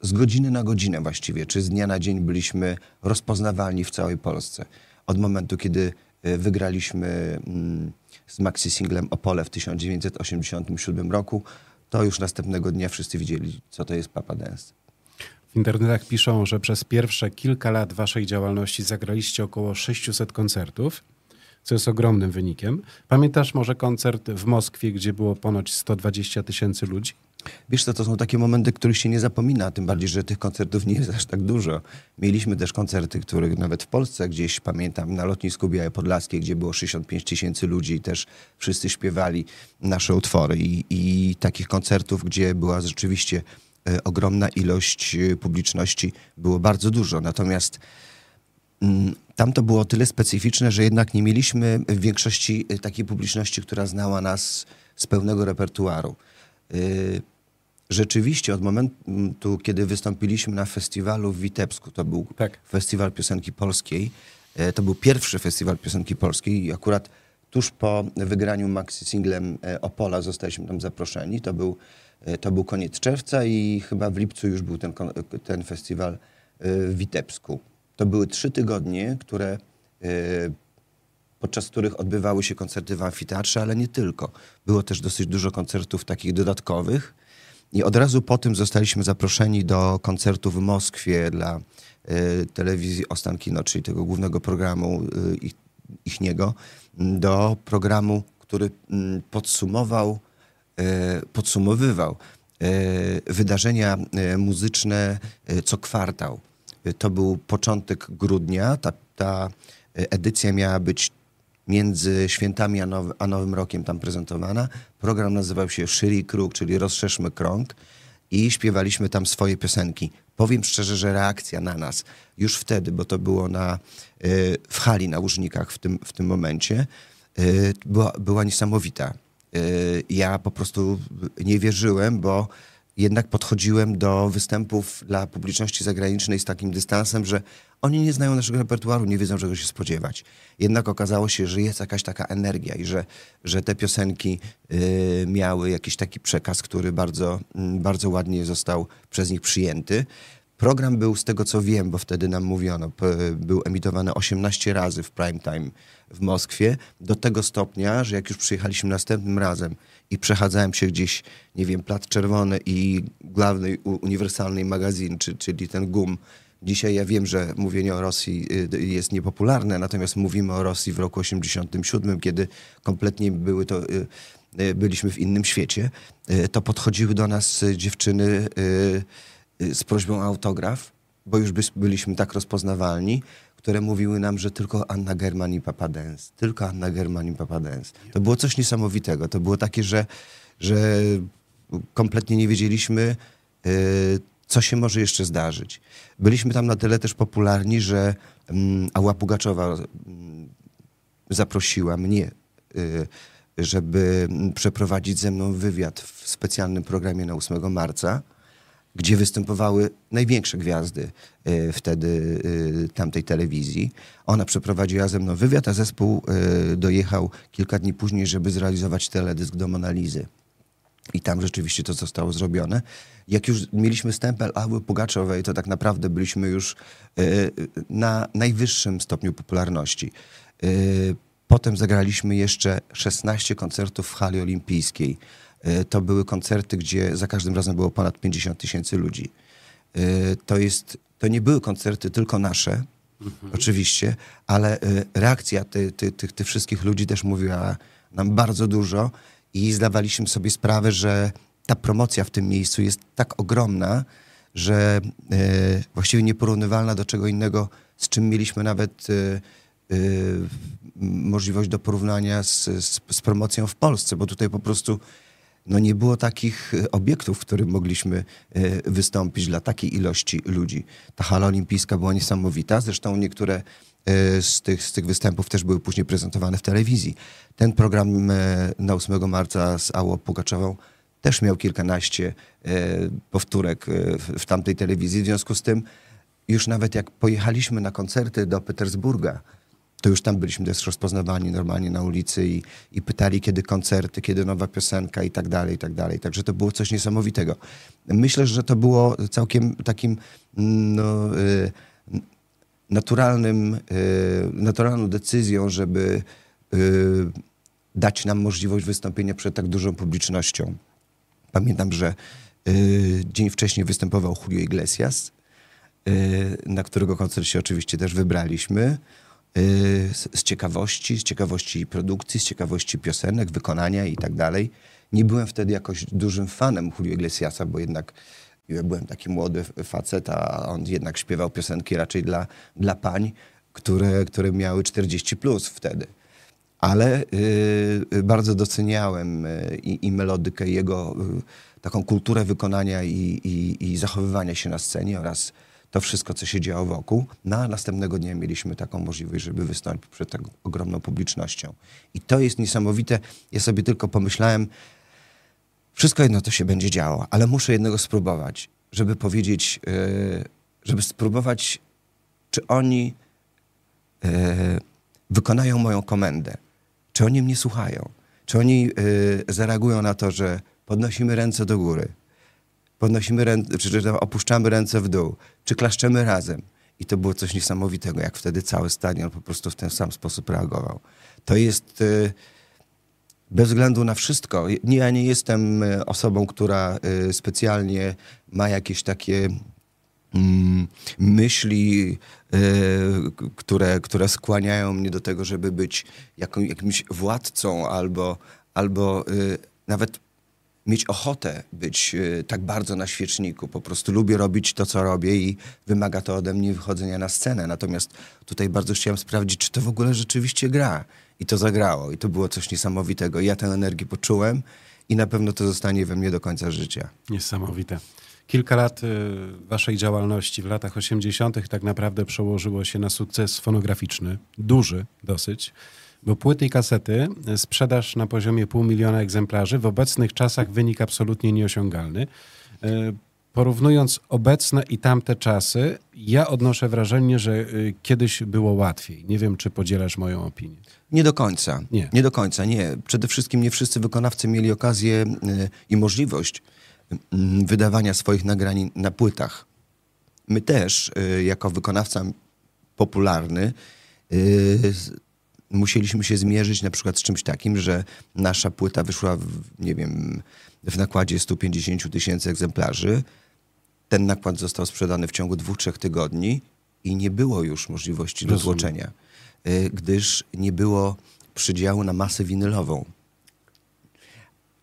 z godziny na godzinę właściwie, czy z dnia na dzień byliśmy rozpoznawalni w całej Polsce. Od momentu, kiedy e, wygraliśmy mm, z maxi singlem Opole w 1987 roku, to już następnego dnia wszyscy widzieli, co to jest Papa Dance. W internetach piszą, że przez pierwsze kilka lat waszej działalności zagraliście około 600 koncertów, co jest ogromnym wynikiem. Pamiętasz może koncert w Moskwie, gdzie było ponoć 120 tysięcy ludzi? Wiesz co, to są takie momenty, których się nie zapomina, tym bardziej, że tych koncertów nie jest aż tak dużo. Mieliśmy też koncerty, których nawet w Polsce gdzieś, pamiętam, na lotnisku Białe Podlaskie, gdzie było 65 tysięcy ludzi i też wszyscy śpiewali nasze utwory. I, I takich koncertów, gdzie była rzeczywiście e, ogromna ilość e, publiczności, było bardzo dużo. Natomiast Mm, Tam to było tyle specyficzne, że jednak nie mieliśmy w większości y, takiej publiczności, która znała nas z pełnego repertuaru. Rzeczywiście od momentu, kiedy wystąpiliśmy na festiwalu w Witebsku, to był Tak. festiwal piosenki polskiej, e, to był pierwszy festiwal piosenki polskiej i akurat tuż po wygraniu maxi singlem Opola zostaliśmy tam zaproszeni. To był, to był koniec czerwca i chyba w lipcu już był ten, ten festiwal w Witebsku. To były trzy tygodnie, które podczas których odbywały się koncerty w amfiteatrze, ale nie tylko. Było też dosyć dużo koncertów takich dodatkowych. I od razu po tym zostaliśmy zaproszeni do koncertu w Moskwie dla y, telewizji Ostankino, czyli tego głównego programu y, ich, ichniego, do programu, który y, podsumował, podsumowywał wydarzenia muzyczne co kwartał. To był początek grudnia. Ta, ta edycja miała być między świętami a, now, a Nowym Rokiem tam prezentowana. Program nazywał się Szyri Kruk, czyli Rozszerzmy Krąg i śpiewaliśmy tam swoje piosenki. Powiem szczerze, że reakcja na nas już wtedy, bo to było na, y, w hali na Łużnikach w tym, w tym momencie, y, była, była niesamowita. Y, ja po prostu nie wierzyłem, bo jednak podchodziłem do występów dla publiczności zagranicznej z takim dystansem, że oni nie znają naszego repertuaru, nie wiedzą czego się spodziewać. Jednak okazało się, że jest jakaś taka energia i że, że te piosenki y, miały jakiś taki przekaz, który bardzo, y, bardzo ładnie został przez nich przyjęty. Program był, z tego co wiem, bo wtedy nam mówiono, był emitowany 18 razy w prime time w Moskwie, do tego stopnia, że jak już przyjechaliśmy następnym razem i przechadzałem się gdzieś, nie wiem, Plat Czerwony i główny uniwersalny magazyn, czy, czyli ten GUM, Dzisiaj ja wiem, że mówienie o Rosji y, jest niepopularne, natomiast mówimy o Rosji w roku 87, kiedy kompletnie były to, y, y, byliśmy w innym świecie. To podchodziły do nas dziewczyny z prośbą o autograf, bo już byliśmy tak rozpoznawalni, które mówiły nam, że tylko Anna German i Papa Dance, tylko Anna German i Papa Dance. To było coś niesamowitego. To było takie, że, że kompletnie nie wiedzieliśmy, co się może jeszcze zdarzyć. Byliśmy tam na tyle też popularni, że um, Ała Pugaczowa um, zaprosiła mnie, y, żeby przeprowadzić ze mną wywiad w specjalnym programie na 8 marca, gdzie występowały największe gwiazdy y, wtedy y, tamtej telewizji. Ona przeprowadziła ze mną wywiad, a zespół dojechał kilka dni później, żeby zrealizować teledysk do Monalizy. I tam rzeczywiście to zostało zrobione. Jak już mieliśmy stempel Ały Pugaczowej, to tak naprawdę byliśmy już na najwyższym stopniu popularności. Potem zagraliśmy jeszcze 16 koncertów w hali olimpijskiej. Y, to były koncerty, gdzie za każdym razem było ponad 50 tysięcy ludzi. To, jest, to nie były koncerty tylko nasze, mhm. oczywiście, ale reakcja tych ty, ty, ty wszystkich ludzi też mówiła nam bardzo dużo i zdawaliśmy sobie sprawę, że ta promocja w tym miejscu jest tak ogromna, że e, właściwie nieporównywalna do czego innego, z czym mieliśmy nawet e, e, możliwość do porównania z, z, z, promocją w Polsce, bo tutaj po prostu no, nie było takich obiektów, w których mogliśmy e, wystąpić dla takiej ilości ludzi. Ta hala olimpijska była niesamowita, zresztą niektóre e, z tych, z tych występów też były później prezentowane w telewizji. Ten program e, na 8 marca z Ało Pugaczową też miał kilkanaście powtórek w tamtej telewizji. W związku z tym już nawet jak pojechaliśmy na koncerty do Petersburga, to już tam byliśmy też rozpoznawani normalnie na ulicy i, i pytali, kiedy koncerty, kiedy nowa piosenka i tak dalej, i tak dalej. Także to było coś niesamowitego. Myślę, że to było całkiem takim no, y, naturalnym, y, naturalną decyzją, żeby y, dać nam możliwość wystąpienia przed tak dużą publicznością. Pamiętam, że dzień wcześniej występował Julio Iglesias, na którego koncert się oczywiście też wybraliśmy. Y, z ciekawości, z ciekawości produkcji, z ciekawości piosenek, wykonania i tak dalej. Nie byłem wtedy jakoś dużym fanem Julio Iglesiasa, bo jednak ja byłem taki młody facet, a on jednak śpiewał piosenki raczej dla, dla pań, które, które miały 40 plus wtedy. Ale y, bardzo doceniałem y, i, i melodykę jego, taką kulturę wykonania i, i, i zachowywania się na scenie oraz to wszystko, co się działo wokół. Na no, następnego dnia mieliśmy taką możliwość, żeby wystąpić przed tak ogromną publicznością. I to jest niesamowite. Ja sobie tylko pomyślałem, wszystko jedno to się będzie działo, ale muszę jednego spróbować, żeby powiedzieć, yy, żeby spróbować, czy oni yy, wykonają moją komendę. Czy oni mnie słuchają? Czy oni y, zareagują na to, że podnosimy ręce do góry, podnosimy ręce, czy, opuszczamy ręce w dół, czy klaszczemy razem? I to było coś niesamowitego, jak wtedy cały stadion po prostu w ten sam sposób reagował. To jest y, bez względu na wszystko. Nie, ja nie jestem y, osobą, która y, specjalnie ma jakieś takie mm, myśli, które, które skłaniają mnie do tego, żeby być jakimś władcą albo, albo nawet mieć ochotę być y, tak bardzo na świeczniku. Po prostu lubię robić to, co robię i wymaga to ode mnie wychodzenia na scenę. Natomiast tutaj bardzo chciałem sprawdzić, czy to w ogóle rzeczywiście gra. I to zagrało. I to było coś niesamowitego. Ja tę energię poczułem i na pewno to zostanie we mnie do końca życia. Niesamowite. Kilka lat y, waszej działalności w latach 80. tak naprawdę przełożyło się na sukces fonograficzny, duży dosyć bo płyty i kasety e, sprzedaż na poziomie pół miliona egzemplarzy w obecnych czasach wynik absolutnie nieosiągalny. E, porównując obecne i tamte czasy, ja odnoszę wrażenie, że e, kiedyś było łatwiej. Nie wiem, czy podzielasz moją opinię. Nie do końca. Nie. nie do końca, nie. Przede wszystkim nie wszyscy wykonawcy mieli okazję i możliwość wydawania swoich nagrań na płytach. My też, jako wykonawca popularny, musieliśmy się zmierzyć na przykład z czymś takim, że nasza płyta wyszła, w, nie wiem, w nakładzie 150 tysięcy egzemplarzy. Ten nakład został sprzedany w ciągu dwóch, trzech tygodni i nie było już możliwości dotłoczenia, y, gdyż nie było przydziału na masę winylową.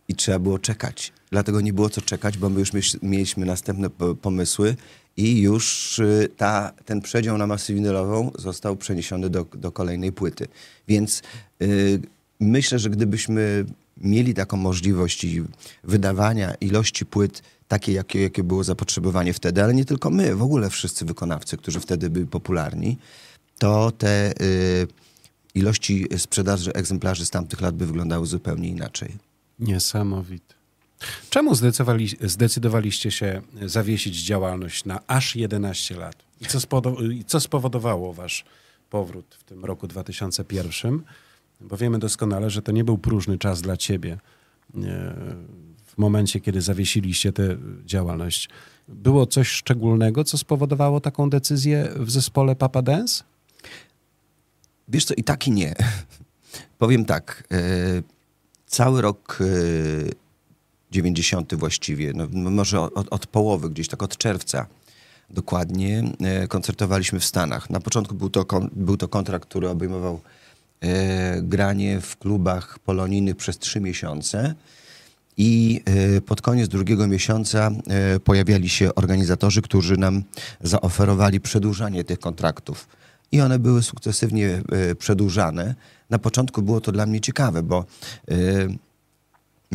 I trzeba było czekać. Dlatego nie było co czekać, bo my już mieliśmy następne pomysły i już y, ta, ten przedział na masę winylową został przeniesiony do, do kolejnej płyty. Więc y, myślę, że gdybyśmy mieli taką możliwość wydawania ilości płyt takiej, jakie, jakie było zapotrzebowanie wtedy, ale nie tylko my, w ogóle wszyscy wykonawcy, którzy wtedy byli popularni, to te y, ilości sprzedaży egzemplarzy z tamtych lat by wyglądały zupełnie inaczej. Niesamowite. Czemu zdecydowali, zdecydowaliście się zawiesić działalność na aż 11 lat? I co, I co spowodowało wasz powrót w tym roku 2001? Bo wiemy doskonale, że to nie był próżny czas dla ciebie w momencie, kiedy zawiesiliście tę działalność. Było coś szczególnego, co spowodowało taką decyzję w zespole Papa Dance? Wiesz co, i tak i nie. (laughs) Powiem tak. E, cały rok e, 90 właściwie, no, może od, od, połowy, gdzieś tak od czerwca dokładnie, e, koncertowaliśmy w Stanach. Na początku był to, był to kontrakt, który obejmował e, granie w klubach polonijnych przez trzy miesiące. I e, pod koniec drugiego miesiąca e, pojawiali się organizatorzy, którzy nam zaoferowali przedłużanie tych kontraktów. I one były sukcesywnie przedłużane. Na początku było to dla mnie ciekawe, bo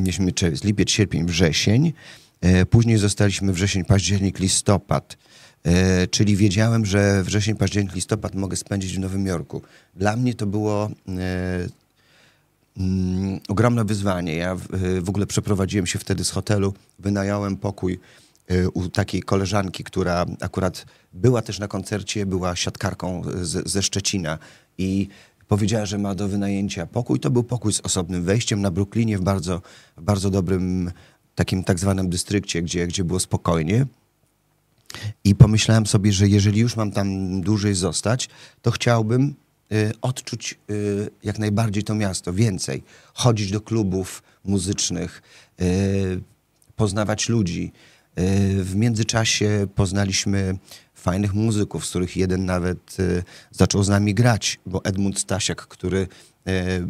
mieliśmy czerwiec, lipiec, sierpień, wrzesień. E, później zostaliśmy wrzesień, październik, listopad. E, czyli wiedziałem, że wrzesień, październik, listopad mogę spędzić w Nowym Jorku. Dla mnie to było e, mm, ogromne wyzwanie. Ja w, ogóle przeprowadziłem się wtedy z hotelu, wynająłem pokój u takiej koleżanki, która akurat była też na koncercie, była siatkarką ze Szczecina i Powiedziała, że ma do wynajęcia pokój. To był pokój z osobnym wejściem na Brooklynie w bardzo, bardzo dobrym takim tak zwanym dystrykcie, gdzie, gdzie było spokojnie. I pomyślałem sobie, że jeżeli już mam tam dłużej zostać, to chciałbym y, odczuć y, jak najbardziej to miasto, więcej. Chodzić do klubów muzycznych, y, poznawać ludzi. Y, w międzyczasie poznaliśmy fajnych muzyków, z których jeden nawet y, zaczął z nami grać, bo Edmund Stasiak, który y,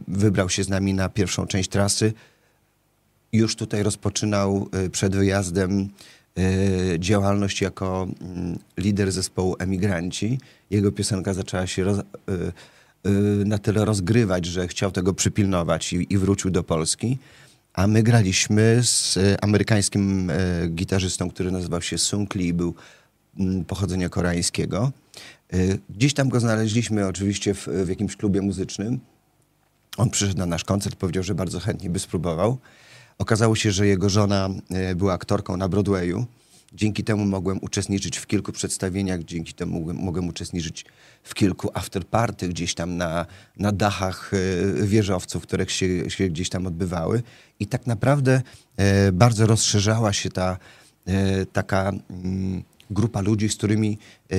wybrał się z nami na pierwszą część trasy, już tutaj rozpoczynał y, przed wyjazdem działalność jako mm, lider zespołu Emigranci. Jego piosenka zaczęła się roz, na tyle rozgrywać, że chciał tego przypilnować i, i wrócił do Polski. A my graliśmy z amerykańskim gitarzystą, który nazywał się Sung Lee, był pochodzenia koreańskiego. Y, gdzieś tam go znaleźliśmy oczywiście w, w jakimś klubie muzycznym. On przyszedł na nasz koncert, powiedział, że bardzo chętnie by spróbował. Okazało się, że jego żona y, była aktorką na Broadwayu Dzięki temu mogłem uczestniczyć w kilku przedstawieniach, dzięki temu mogłem, mogłem uczestniczyć w kilku afterparty gdzieś tam na, na dachach e, wieżowców, które się, się gdzieś tam odbywały. I tak naprawdę bardzo rozszerzała się ta taka mm, grupa ludzi, z którymi e,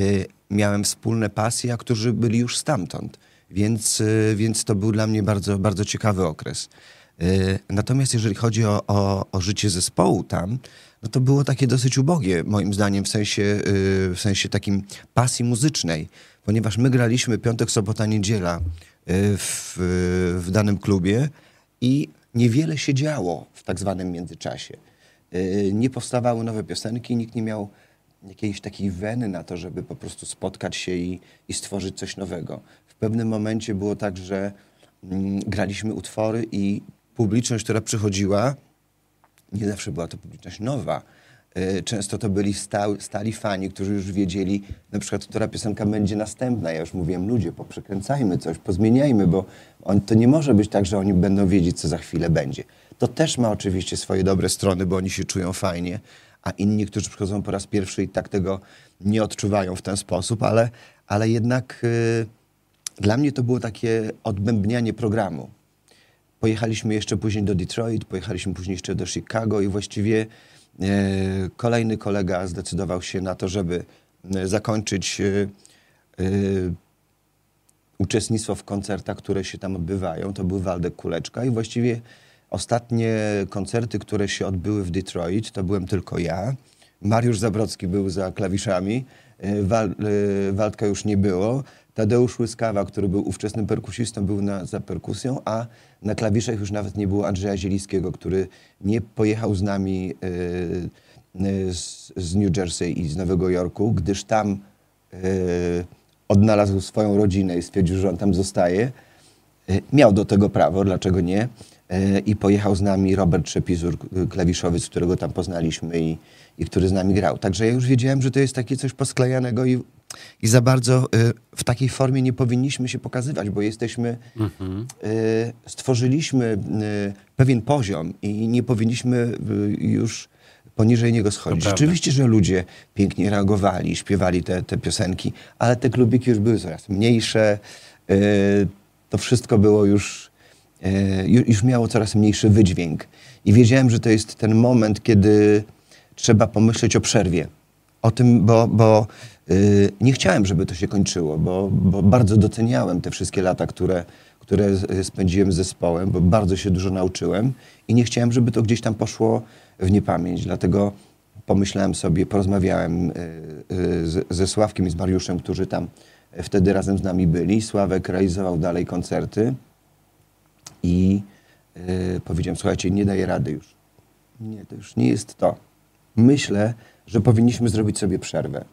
miałem wspólne pasje, a którzy byli już stamtąd. Więc, e, więc to był dla mnie bardzo, bardzo ciekawy okres. E, Natomiast jeżeli chodzi o, o, o życie zespołu tam, no to było takie dosyć ubogie, moim zdaniem, w sensie, y, w sensie takim pasji muzycznej, ponieważ my graliśmy piątek, sobota, niedziela y, w, w danym klubie i niewiele się działo w tak zwanym międzyczasie. Y, Nie powstawały nowe piosenki, nikt nie miał jakiejś takiej weny na to, żeby po prostu spotkać się i, i stworzyć coś nowego. W pewnym momencie było tak, że mm, graliśmy utwory i publiczność, która przychodziła, nie zawsze była to publiczność nowa. Y, Często to byli stał, stali fani, którzy już wiedzieli, na przykład, która piosenka będzie następna. Ja już mówiłem, ludzie, poprzekręcajmy coś, pozmieniajmy, bo on, to nie może być tak, że oni będą wiedzieć, co za chwilę będzie. To też ma oczywiście swoje dobre strony, bo oni się czują fajnie, a inni, którzy przychodzą po raz pierwszy i tak tego nie odczuwają w ten sposób, ale, ale jednak y, dla mnie to było takie odbębnianie programu. Pojechaliśmy jeszcze później do Detroit, pojechaliśmy później jeszcze do Chicago i właściwie e, kolejny kolega zdecydował się na to, żeby e, zakończyć e, e, uczestnictwo w koncertach, które się tam odbywają. To był Waldek Kuleczka i właściwie ostatnie koncerty, które się odbyły w Detroit, to byłem tylko ja. Mariusz Zabrocki był za klawiszami, e, Wal, e, Waldka już nie było. Tadeusz Łyskawa, który był ówczesnym perkusistą, był na, za perkusją, a na klawiszach już nawet nie było Andrzeja Zieliskiego, który nie pojechał z nami e, e, z, z New Jersey i z Nowego Jorku, gdyż tam e, odnalazł swoją rodzinę i stwierdził, że on tam zostaje. E, Miał do tego prawo, dlaczego nie? E, I pojechał z nami Robert Trzepizur, klawiszowiec, którego tam poznaliśmy i, i który z nami grał. Także ja już wiedziałem, że to jest takie coś posklejanego i, i za bardzo e, w takiej formie nie powinniśmy się pokazywać, bo jesteśmy, e, stworzyliśmy e, pewien poziom i nie powinniśmy już poniżej niego schodzić. prawda. Rzeczywiście, że ludzie pięknie reagowali, śpiewali te, te piosenki, ale te klubiki już były coraz mniejsze. To wszystko było już, ju- już miało coraz mniejszy wydźwięk. I wiedziałem, że to jest ten moment, kiedy trzeba pomyśleć o przerwie. O tym, bo, bo y, nie chciałem, żeby to się kończyło, bo, bo bardzo doceniałem te wszystkie lata, które, które z- spędziłem z zespołem, bo bardzo się dużo nauczyłem i nie chciałem, żeby to gdzieś tam poszło w niepamięć. Dlatego pomyślałem sobie, porozmawiałem y, y, ze Sławkiem i z Mariuszem, którzy tam wtedy razem z nami byli. Sławek realizował dalej koncerty i y, powiedziałem, słuchajcie, nie daję rady już. Nie, to już nie jest to. Myślę, że powinniśmy zrobić sobie przerwę.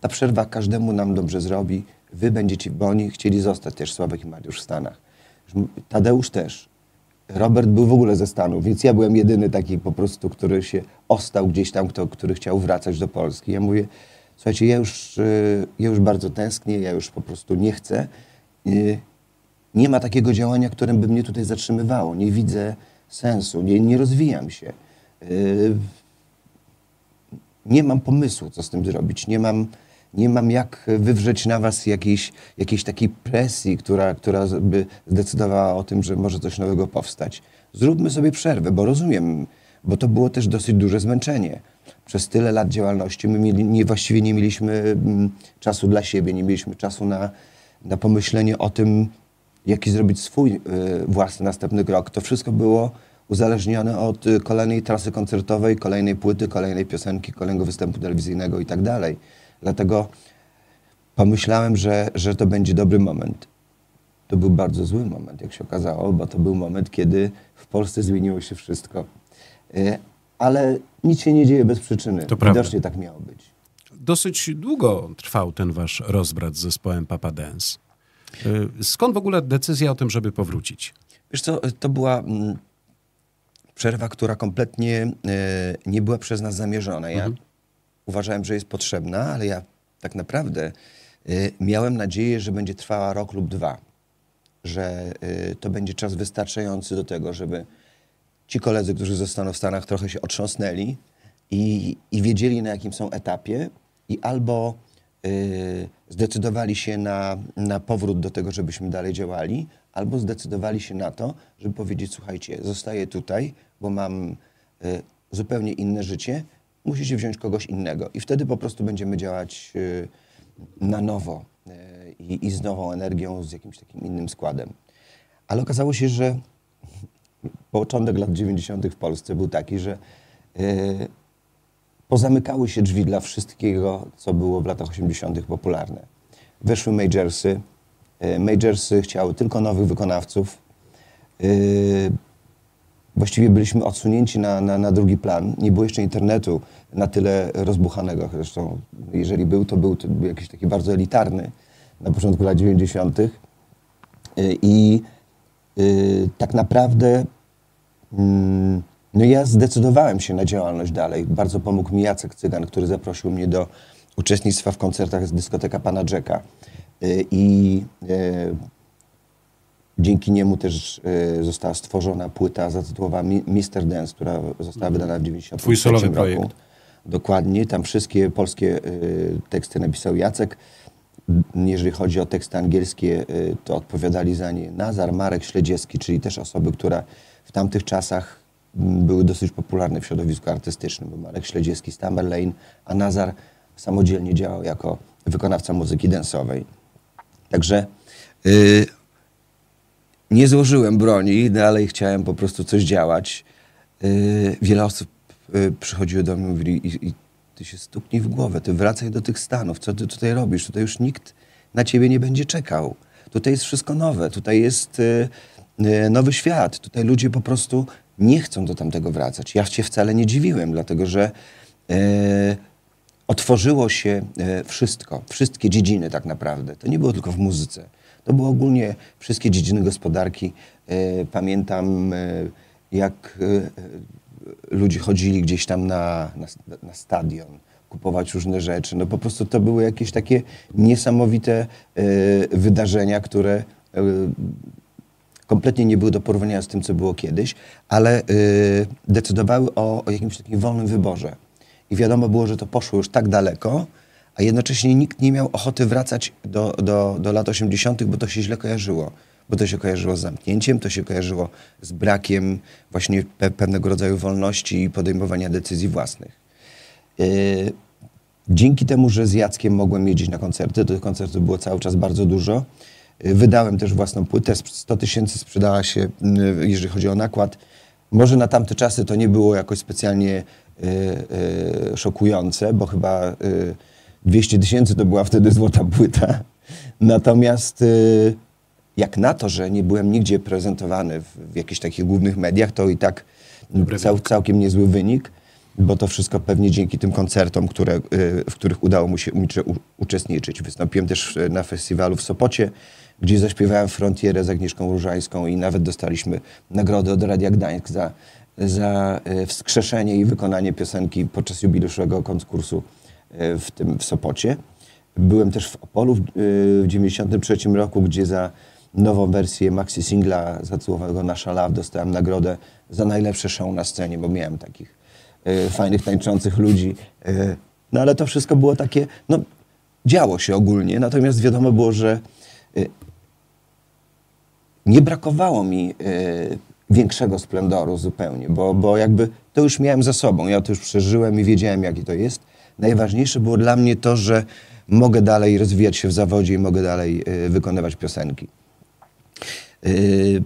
Ta przerwa każdemu nam dobrze zrobi. Wy będziecie, bo oni chcieli zostać też, Sławek i Mariusz w Stanach. Tadeusz też. Robert był w ogóle ze Stanów, więc ja byłem jedyny taki po prostu, który się ostał gdzieś tam, kto, który chciał wracać do Polski. Ja mówię, słuchajcie, ja już, y, ja już bardzo tęsknię, ja już po prostu nie chcę. Nie ma takiego działania, które by mnie tutaj zatrzymywało. Nie widzę sensu, nie, nie rozwijam się. Y, nie mam pomysłu, co z tym zrobić. Nie mam, nie mam jak wywrzeć na was jakiejś, jakiejś takiej presji, która, która by zdecydowała o tym, że może coś nowego powstać. Zróbmy sobie przerwę, bo rozumiem, bo to było też dosyć duże zmęczenie. Przez tyle lat działalności my mieli, nie, właściwie nie mieliśmy mm, czasu dla siebie, nie mieliśmy czasu na, na pomyślenie o tym, jaki zrobić swój y, własny następny krok. To wszystko było uzależnione od y, kolejnej trasy koncertowej, kolejnej płyty, kolejnej piosenki, kolejnego występu telewizyjnego i tak dalej. Dlatego pomyślałem, że, że to będzie dobry moment. To był bardzo zły moment, jak się okazało, bo to był moment, kiedy w Polsce zmieniło się wszystko. Y, Ale nic się nie dzieje bez przyczyny. To prawda. Widocznie tak miało być. Dosyć długo trwał ten wasz rozbrat z zespołem Papa Dance. Y, Skąd w ogóle decyzja o tym, żeby powrócić? Wiesz co, to była mm, przerwa, która kompletnie e, nie była przez nas zamierzona. Ja uważałem, że jest potrzebna, ale ja tak naprawdę miałem nadzieję, że będzie trwała rok lub dwa. Że to będzie czas wystarczający do tego, żeby ci koledzy, którzy zostaną w Stanach, trochę się otrząsnęli i, i wiedzieli na jakim są etapie i albo y, zdecydowali się na, na powrót do tego, żebyśmy dalej działali, albo zdecydowali się na to, żeby powiedzieć, słuchajcie, zostaję tutaj, bo mam y, zupełnie inne życie, musicie wziąć kogoś innego. I wtedy po prostu będziemy działać y, na nowo y, i, z nową energią, z jakimś takim innym składem. Ale okazało się, że (laughs) początek lat 90. w Polsce był taki, że y, pozamykały się drzwi dla wszystkiego, co było w latach 80. popularne. Weszły majorsy. Y, majorsy chciały tylko nowych wykonawców. Y, właściwie byliśmy odsunięci na, na, na drugi plan. Nie było jeszcze internetu na tyle rozbuchanego. Zresztą, jeżeli był, to był, to był jakiś taki bardzo elitarny na początku lat 90. Y, I tak naprawdę mm, no ja zdecydowałem się na działalność dalej. Bardzo pomógł mi Jacek Cygan, który zaprosił mnie do uczestnictwa w koncertach z dyskoteka Pana Jacka. Y, I y, dzięki niemu też y, została stworzona płyta zatytułowana Mi- Mr. Dance, która została wydana w 90 Twój solowy projekt. Dokładnie, tam wszystkie polskie teksty napisał Jacek. Jeżeli chodzi o teksty angielskie, to odpowiadali za nie Nazar, Marek Śledziewski, czyli też osoby, które w tamtych czasach były dosyć popularne w środowisku artystycznym. Był Marek Śledziewski z Tamerlane, a Nazar samodzielnie działał jako wykonawca muzyki densowej. Także y, nie złożyłem broni, dalej chciałem po prostu coś działać. Yy, wiele osób yy, przychodziło do mnie mówili, i, i ty się stuknij w głowę, ty wracaj do tych Stanów, co ty tutaj robisz? Tutaj już nikt na ciebie nie będzie czekał. Tutaj jest wszystko nowe, tutaj jest yy, yy, nowy świat, tutaj ludzie po prostu nie chcą do tamtego wracać. Ja się wcale nie dziwiłem, dlatego że yy, otworzyło się e, wszystko, wszystkie dziedziny tak naprawdę. To nie było tylko w muzyce. To było ogólnie wszystkie dziedziny gospodarki. E, Pamiętam, e, jak e, e, ludzie chodzili gdzieś tam na, na, na stadion, kupować różne rzeczy. No po prostu to były jakieś takie niesamowite e, wydarzenia, które e, kompletnie nie były do porównania z tym, co było kiedyś, ale y, decydowały o, o jakimś takim wolnym wyborze. I wiadomo było, że to poszło już tak daleko, a jednocześnie nikt nie miał ochoty wracać do, do, do lat 80., bo to się źle kojarzyło. Bo to się kojarzyło z zamknięciem, to się kojarzyło z brakiem właśnie pe pewnego rodzaju wolności i podejmowania decyzji własnych. Y, Dzięki temu, że z Jackiem mogłem jeździć na koncerty, tych koncertów było cały czas bardzo dużo. Wydałem też własną płytę, sp- 100 tysięcy sprzedała się, y, jeżeli chodzi o nakład. Może na tamte czasy to nie było jakoś specjalnie y, y, szokujące, bo chyba y, 200 tysięcy to była wtedy złota płyta. Natomiast y, jak na to, że nie byłem nigdzie prezentowany w, w jakichś takich głównych mediach, to i tak cał, całkiem niezły wynik, bo to wszystko pewnie dzięki tym koncertom, które, y, w których udało mu się uczestniczyć. Wystąpiłem też na festiwalu w Sopocie, gdzie zaśpiewałem Frontierę z Agnieszką Różańską i nawet dostaliśmy nagrodę od Radia Gdańsk za, za y, wskrzeszenie i wykonanie piosenki podczas jubileuszowego konkursu y, w tym w Sopocie. Byłem też w Opolu w, y, w 93 roku, gdzie za nową wersję maxi singla zatytułowanego Nasza Love dostałem nagrodę za najlepsze show na scenie, bo miałem takich fajnych, tańczących ludzi. No ale to wszystko było takie, no działo się ogólnie, natomiast wiadomo było, że nie brakowało mi y, większego splendoru zupełnie, bo, bo jakby to już miałem za sobą, ja to już przeżyłem i wiedziałem, jakie to jest. Najważniejsze było dla mnie to, że mogę dalej rozwijać się w zawodzie i mogę dalej y, wykonywać piosenki. Y,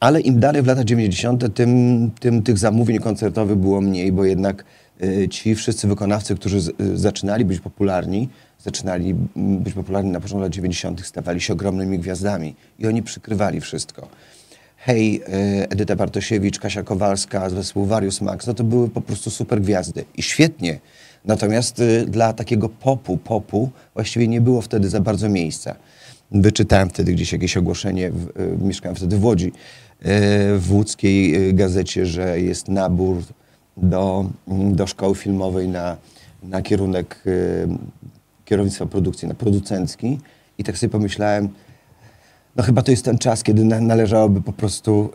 ale im dalej w latach 90., tym, tym tych zamówień koncertowych było mniej, bo jednak y, ci wszyscy wykonawcy, którzy z, y, zaczynali być popularni, zaczynali być popularni na początku lat 90., stawali się ogromnymi gwiazdami i oni przykrywali wszystko. Hej, y, Edyta Bartosiewicz, Kasia Kowalska zespół Various Max, no to były po prostu super gwiazdy i świetnie. Natomiast y, dla takiego popu, popu właściwie nie było wtedy za bardzo miejsca. Wyczytałem wtedy gdzieś jakieś ogłoszenie, y, mieszkałem wtedy w Łodzi, y, w łódzkiej gazecie, że jest nabór do, do szkoły filmowej na, na kierunek kierownictwa produkcji, na producencki. I tak sobie pomyślałem, No chyba to jest ten czas, kiedy na, należałoby po prostu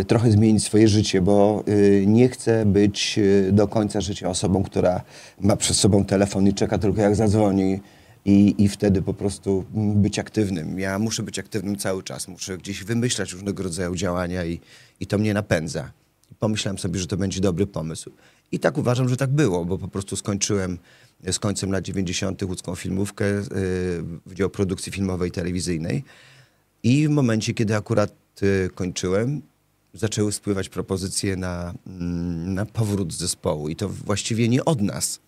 y, trochę zmienić swoje życie, bo y, nie chcę być y, do końca życia osobą, która ma przed sobą telefon i czeka tylko jak zadzwoni i, i wtedy po prostu być aktywnym. Ja muszę być aktywnym cały czas, muszę gdzieś wymyślać różnego rodzaju działania i, i to mnie napędza. Pomyślałem sobie, że to będzie dobry pomysł. I tak uważam, że tak było, bo po prostu skończyłem z końcem lat 90. łódzką filmówkę, y, Wydział Produkcji Filmowej i Telewizyjnej. I w momencie, kiedy akurat y, kończyłem, zaczęły spływać propozycje na, mm, na powrót zespołu. I to właściwie nie od nas,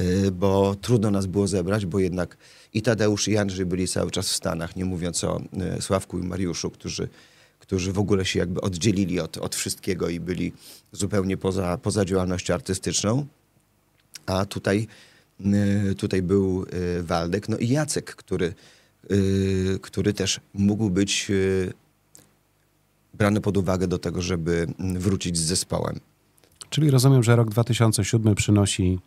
y, bo trudno nas było zebrać, bo jednak i Tadeusz i Andrzej byli cały czas w Stanach, nie mówiąc o Sławku i Mariuszu, którzy, którzy w ogóle się jakby oddzielili od, od wszystkiego i byli zupełnie poza, poza działalnością artystyczną. A tutaj, tutaj był Waldek, no i Jacek, który Y, który też mógł być y, brany pod uwagę do tego, żeby wrócić z zespołem. Czyli rozumiem, że rok 2007 przynosi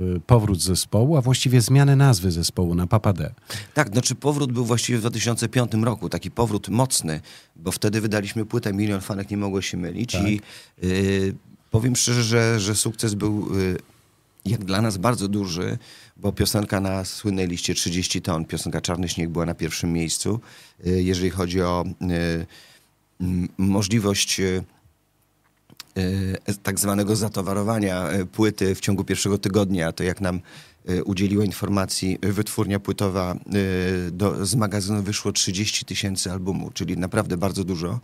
y, powrót zespołu, a właściwie zmianę nazwy zespołu na Papa D. Tak, znaczy powrót był właściwie w 2005 roku, taki powrót mocny, bo wtedy wydaliśmy płytę Milion Fanek Nie Mogło Się Mylić tak. i y, powiem szczerze, że, że sukces był y, jak dla nas bardzo duży, bo piosenka na słynnej liście 30 ton, piosenka Czarny Śnieg była na pierwszym miejscu. Y, jeżeli chodzi o y, możliwość y, tak zwanego zatowarowania płyty w ciągu pierwszego tygodnia, to jak nam udzieliła informacji wytwórnia płytowa, do, z magazynu wyszło 30 tysięcy albumu, czyli naprawdę bardzo dużo.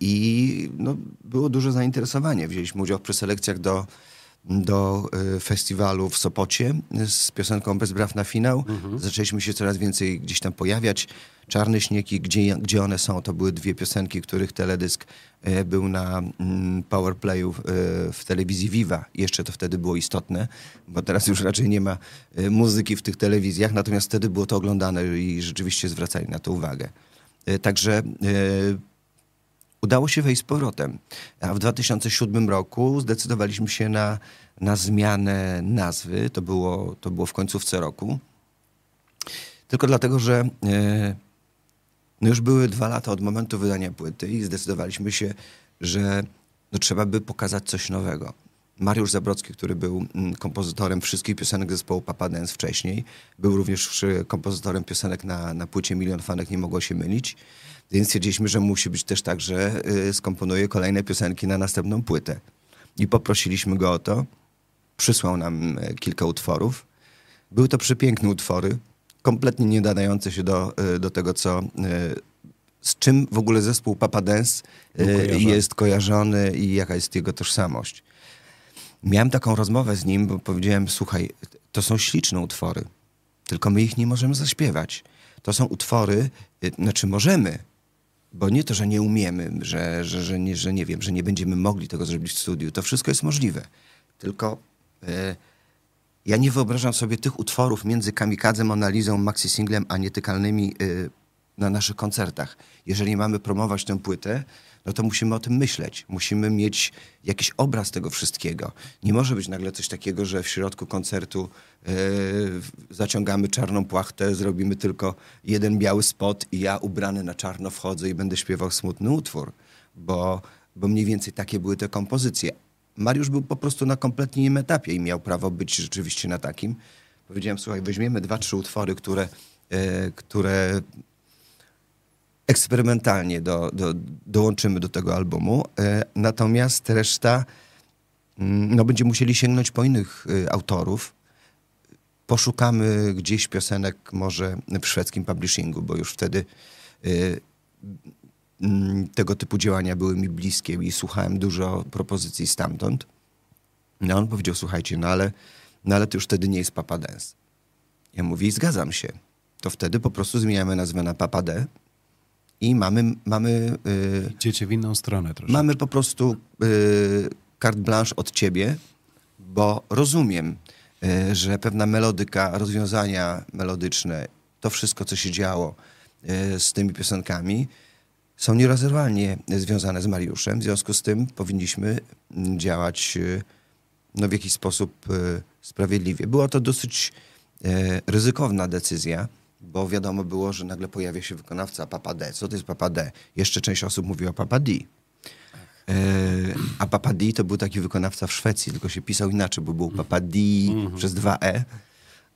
I no, było duże zainteresowanie. Wzięliśmy udział w preselekcjach do do y, festiwalu w Sopocie z piosenką Bez Braw na finał. Mhm. Zaczęliśmy się coraz więcej gdzieś tam pojawiać. Czarny śnieg i gdzie, gdzie one są, to były dwie piosenki, których teledysk y, był na mm, powerplayu y, w telewizji Viva. Jeszcze to wtedy było istotne, bo teraz już raczej nie ma muzyki w tych telewizjach, natomiast wtedy było to oglądane i rzeczywiście zwracali na to uwagę. Także udało się wejść z powrotem. A w 2007 roku zdecydowaliśmy się na, na zmianę nazwy. To było, to było w końcówce roku. Tylko dlatego, że e, no już były dwa lata od momentu wydania płyty i zdecydowaliśmy się, że no trzeba by pokazać coś nowego. Mariusz Zabrocki, który był mm, kompozytorem wszystkich piosenek zespołu Papa Dance wcześniej, był również kompozytorem piosenek na, na płycie Milion Fanek Nie Mogło Się Mylić. Więc stwierdziliśmy, że musi być też tak, że y, skomponuje kolejne piosenki na następną płytę. I poprosiliśmy go o to. Przysłał nam y, kilka utworów. Były to przepiękne utwory, kompletnie nie nadające się do, y, do tego, co z czym w ogóle zespół Papa Dance jest kojarzony i jaka jest jego tożsamość. Miałem taką rozmowę z nim, bo powiedziałem, słuchaj, to są śliczne utwory, tylko my ich nie możemy zaśpiewać. To są utwory, znaczy możemy, bo nie to, że nie umiemy, że, że, że, nie, że nie wiem, że nie będziemy mogli tego zrobić w studiu. To wszystko jest możliwe. Tylko e, ja nie wyobrażam sobie tych utworów między Kamikadzem, Analizą, Maxi Singlem, a nietykalnymi e, na naszych koncertach. Jeżeli mamy promować tę płytę, no to musimy o tym myśleć. Musimy mieć jakiś obraz tego wszystkiego. Nie może być nagle coś takiego, że w środku koncertu yy, zaciągamy czarną płachtę, zrobimy tylko jeden biały spot i ja ubrany na czarno wchodzę i będę śpiewał smutny utwór, bo, bo mniej więcej takie były te kompozycje. Mariusz był po prostu na kompletnie innym etapie i miał prawo być rzeczywiście na takim. Powiedziałem, słuchaj, weźmiemy dwa, trzy utwory, które, yy, które eksperymentalnie do, do, dołączymy do tego albumu. E, natomiast reszta mm, no, będziemy musieli sięgnąć po innych e, autorów. Poszukamy gdzieś piosenek może w szwedzkim publishingu, bo już wtedy e, mm, tego typu działania były mi bliskie i słuchałem dużo propozycji stamtąd. No on powiedział, słuchajcie, no ale, no ale to już wtedy nie jest Papa Dance. Ja mówię, zgadzam się. To wtedy po prostu zmieniamy nazwę na Papa D i mamy... mamy yy, Idziecie w inną stronę troszkę. Mamy po prostu yy, carte blanche od ciebie, bo rozumiem, yy, że pewna melodyka, rozwiązania melodyczne, to wszystko, co się działo yy, z tymi piosenkami, są nierozerwalnie związane z Mariuszem. W związku z tym powinniśmy działać yy, no, w jakiś sposób yy, sprawiedliwie. Była to dosyć ryzykowna decyzja, bo wiadomo było, że nagle pojawia się wykonawca Papa D. Co to jest Papa D? Jeszcze część osób mówiła Papa D. E, a Papa D to był taki wykonawca w Szwecji, tylko się pisał inaczej, bo był Papa D przez dwa E.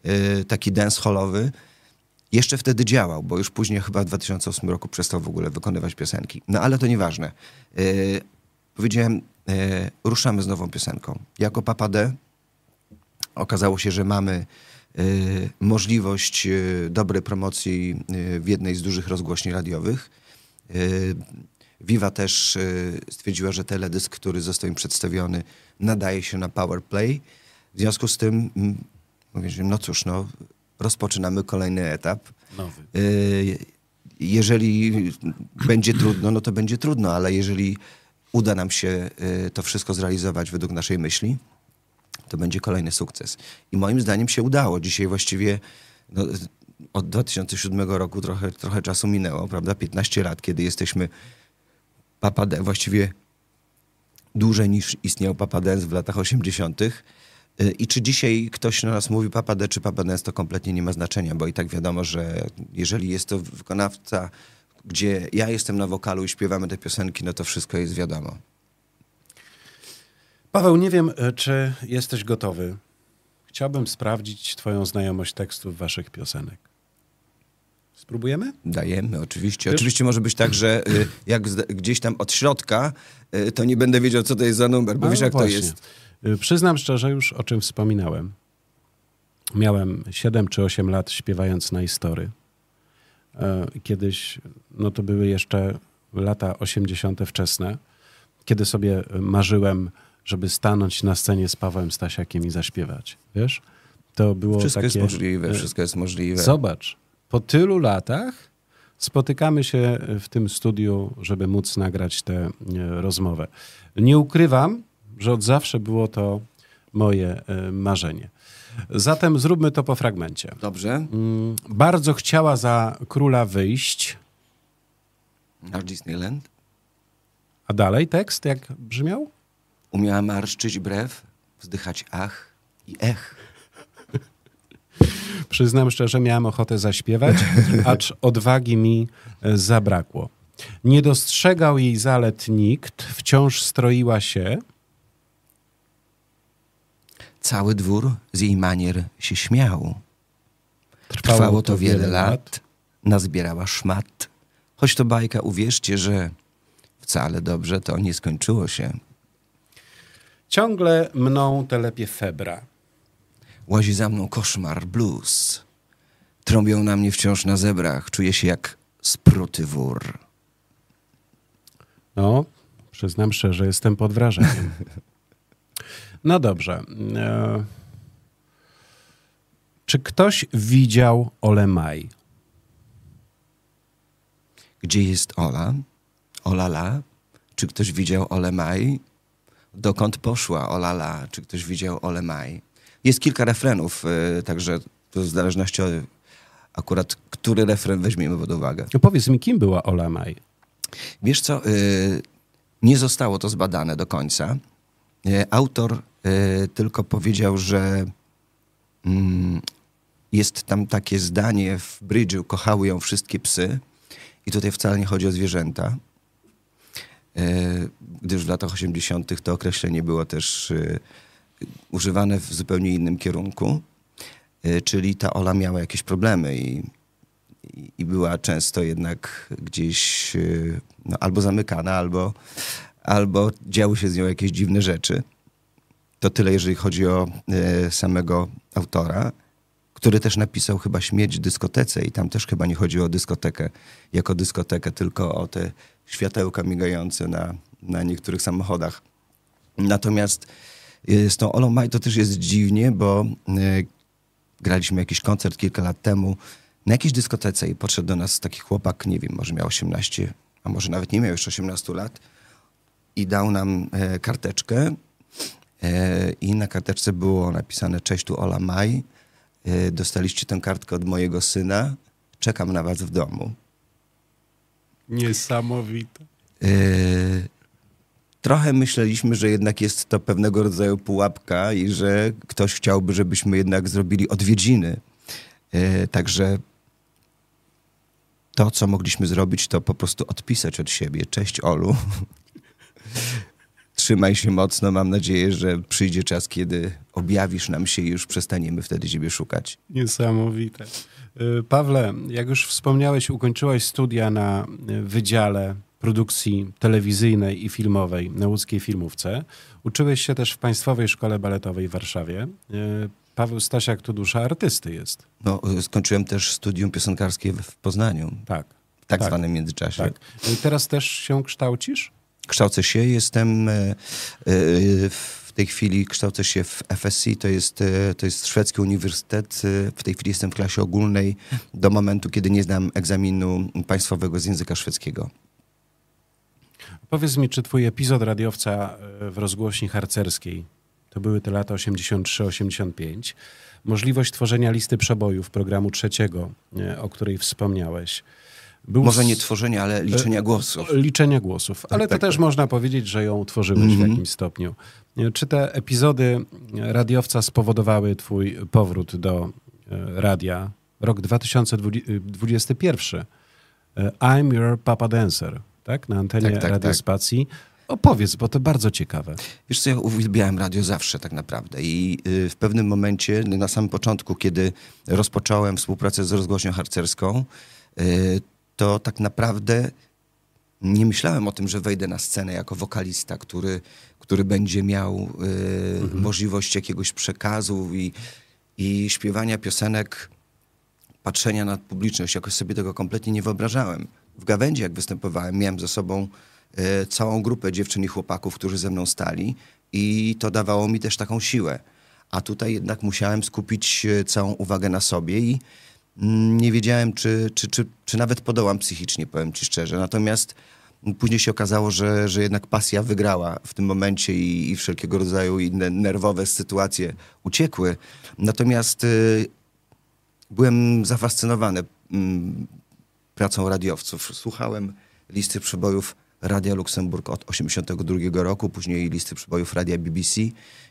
E, taki dancehallowy. Jeszcze wtedy działał, bo już później chyba w 2008 roku przestał w ogóle wykonywać piosenki. No ale to nieważne. E, powiedziałem, ruszamy z nową piosenką. Jako Papa D okazało się, że mamy możliwość e, dobrej promocji e, w jednej z dużych rozgłośni radiowych. Viva też stwierdziła, że teledysk, który został im przedstawiony, nadaje się na power play. W związku z tym mm, że no cóż, no, rozpoczynamy kolejny etap. Nowy. Y, Jeżeli będzie trudno, no to będzie trudno, ale jeżeli uda nam się y, to wszystko zrealizować według naszej myśli, to będzie kolejny sukces. I moim zdaniem się udało. Dzisiaj właściwie no, od 2007 roku trochę, trochę czasu minęło, prawda? 15 lat, kiedy jesteśmy Papa właściwie dłużej niż istniał Papa w latach 80. Y, I czy dzisiaj ktoś na nas mówi Papa czy Papa to kompletnie nie ma znaczenia, bo i tak wiadomo, że jeżeli jest to wykonawca, gdzie ja jestem na wokalu i śpiewamy te piosenki, no to wszystko jest wiadomo. Paweł, nie wiem, e, czy jesteś gotowy. Chciałbym sprawdzić Twoją znajomość tekstów Waszych piosenek. Spróbujemy? Dajemy, oczywiście. Wiesz- Oczywiście może być tak, że y, jak zda- gdzieś tam od środka, y, to nie będę wiedział, co to jest za numer, bo A, wiesz, no jak właśnie. to jest. Y, Przyznam szczerze, już o czym wspominałem. Miałem 7 czy 8 lat śpiewając na Istory. E, Kiedyś, no to były jeszcze lata 80. wczesne, kiedy sobie marzyłem, żeby stanąć na scenie z Pawłem Stasiakiem i zaśpiewać. Wiesz? To było Wszystko takie... jest możliwe, e, wszystko jest możliwe. Zobacz, po tylu latach spotykamy się w tym studiu, żeby móc nagrać tę e, rozmowę. Nie ukrywam, że od zawsze było to moje e, marzenie. Zatem zróbmy to po fragmencie. Dobrze? Mm, Bardzo chciała za króla wyjść. Na Disneyland. A dalej tekst jak brzmiał? Umiała marszczyć brew, wzdychać ach i ech. Przyznam szczerze, miałem ochotę zaśpiewać, acz odwagi mi e, zabrakło. Nie dostrzegał jej zalet nikt, wciąż stroiła się. Cały dwór z jej manier się śmiał. Trwało to wiele lat, nazbierała szmat. Choć to bajka, uwierzcie, że wcale dobrze to nie skończyło się. Ciągle mną telepie febra. Łazi za mną koszmar, blues. Trąbią na mnie wciąż na zebrach. Czuję się jak spruty wór. No, przyznam szczerze, jestem pod wrażeniem. (laughs) No dobrze. E, czy ktoś widział Ole Maj? Gdzie jest Ola? Ola la? Czy ktoś widział Ole Maj? Dokąd poszła Ola la? Czy ktoś widział Ole Maj? Jest kilka refrenów, y, także w zależności od akurat, który refren weźmiemy pod uwagę. No powiedz mi, kim była Ola Maj? Wiesz co, y, nie zostało to zbadane do końca. Y, Autor tylko powiedział, że mm, jest tam takie zdanie w Bridge'u, kochały ją wszystkie psy. I tutaj wcale nie chodzi o zwierzęta, gdyż w latach 80. to określenie było też y, używane w zupełnie innym kierunku. Y, Czyli ta Ola miała jakieś problemy i, i- była często jednak gdzieś no, albo zamykana, albo, albo działy się z nią jakieś dziwne rzeczy. To tyle, jeżeli chodzi o e, samego autora, który też napisał chyba Śmierć w dyskotece i tam też chyba nie chodzi o dyskotekę jako dyskotekę, tylko o te światełka migające na, na niektórych samochodach. Natomiast e, z tą Olą Maj to też jest dziwnie, bo e, graliśmy jakiś koncert kilka lat temu na jakiejś dyskotece i podszedł do nas taki chłopak, nie wiem, może miał 18, a może nawet nie miał jeszcze 18 lat i dał nam e, karteczkę i na karteczce było napisane cześć tu Ola Maj, dostaliście tę kartkę od mojego syna, czekam na was w domu. Niesamowite. E, Trochę myśleliśmy, że jednak jest to pewnego rodzaju pułapka i że ktoś chciałby, żebyśmy jednak zrobili odwiedziny. E, Także to, co mogliśmy zrobić, to po prostu odpisać od siebie. Cześć Olu. (laughs) Trzymaj się mocno. Mam nadzieję, że przyjdzie czas, kiedy objawisz nam się i już przestaniemy wtedy ciebie szukać. Niesamowite. Y, Pawle, jak już wspomniałeś, ukończyłeś studia na y, Wydziale Produkcji Telewizyjnej i Filmowej na łódzkiej filmówce. Uczyłeś się też w Państwowej Szkole Baletowej w Warszawie. Y, Paweł Stasiak to dusza artysty jest. No, skończyłem też studium piosenkarskie w Poznaniu. Tak. W tak, Tak. zwanym międzyczasie. Tak. I teraz też się kształcisz? Kształcę się, jestem e, e, w tej chwili kształcę się w FSC, to jest, e, to jest szwedzki uniwersytet. W tej chwili jestem w klasie ogólnej do momentu, kiedy nie zdam egzaminu państwowego z języka szwedzkiego. Powiedz mi, czy twój epizod radiowca w rozgłośni harcerskiej, to były te lata 83-85, możliwość tworzenia listy przebojów programu trzeciego, o której wspomniałeś. Był Może nie tworzenia, ale liczenia głosów. Liczenia głosów, ale tak, to też tak. można powiedzieć, że ją tworzyłeś w Mhm. jakimś stopniu. E, Czy te epizody radiowca spowodowały twój powrót do e, radia? Rok 2021. E, I'm your papa dancer, tak? Na antenie Tak, tak, radiospacji. Opowiedz, bo to bardzo ciekawe. Wiesz co, ja uwielbiałem radio zawsze tak naprawdę i y, w pewnym momencie, na samym początku, kiedy rozpocząłem współpracę z rozgłośnią harcerską, y, to tak naprawdę nie myślałem o tym, że wejdę na scenę jako wokalista, który, który będzie miał y, możliwość jakiegoś przekazu i, i śpiewania piosenek, patrzenia na publiczność. Jakoś sobie tego kompletnie nie wyobrażałem. W gawędzi, jak występowałem, miałem ze sobą e, całą grupę dziewczyn i chłopaków, którzy ze mną stali i to dawało mi też taką siłę. A tutaj jednak musiałem skupić e, całą uwagę na sobie i nie wiedziałem, czy, czy, czy, czy nawet podołam psychicznie, powiem ci szczerze. Natomiast później się okazało, że, że jednak pasja wygrała w tym momencie i, i wszelkiego rodzaju inne nerwowe sytuacje uciekły. Natomiast y, byłem zafascynowany mm, pracą radiowców. Słuchałem listy przebojów Radia Luksemburg od 82 roku, później listy przebojów Radia BBC.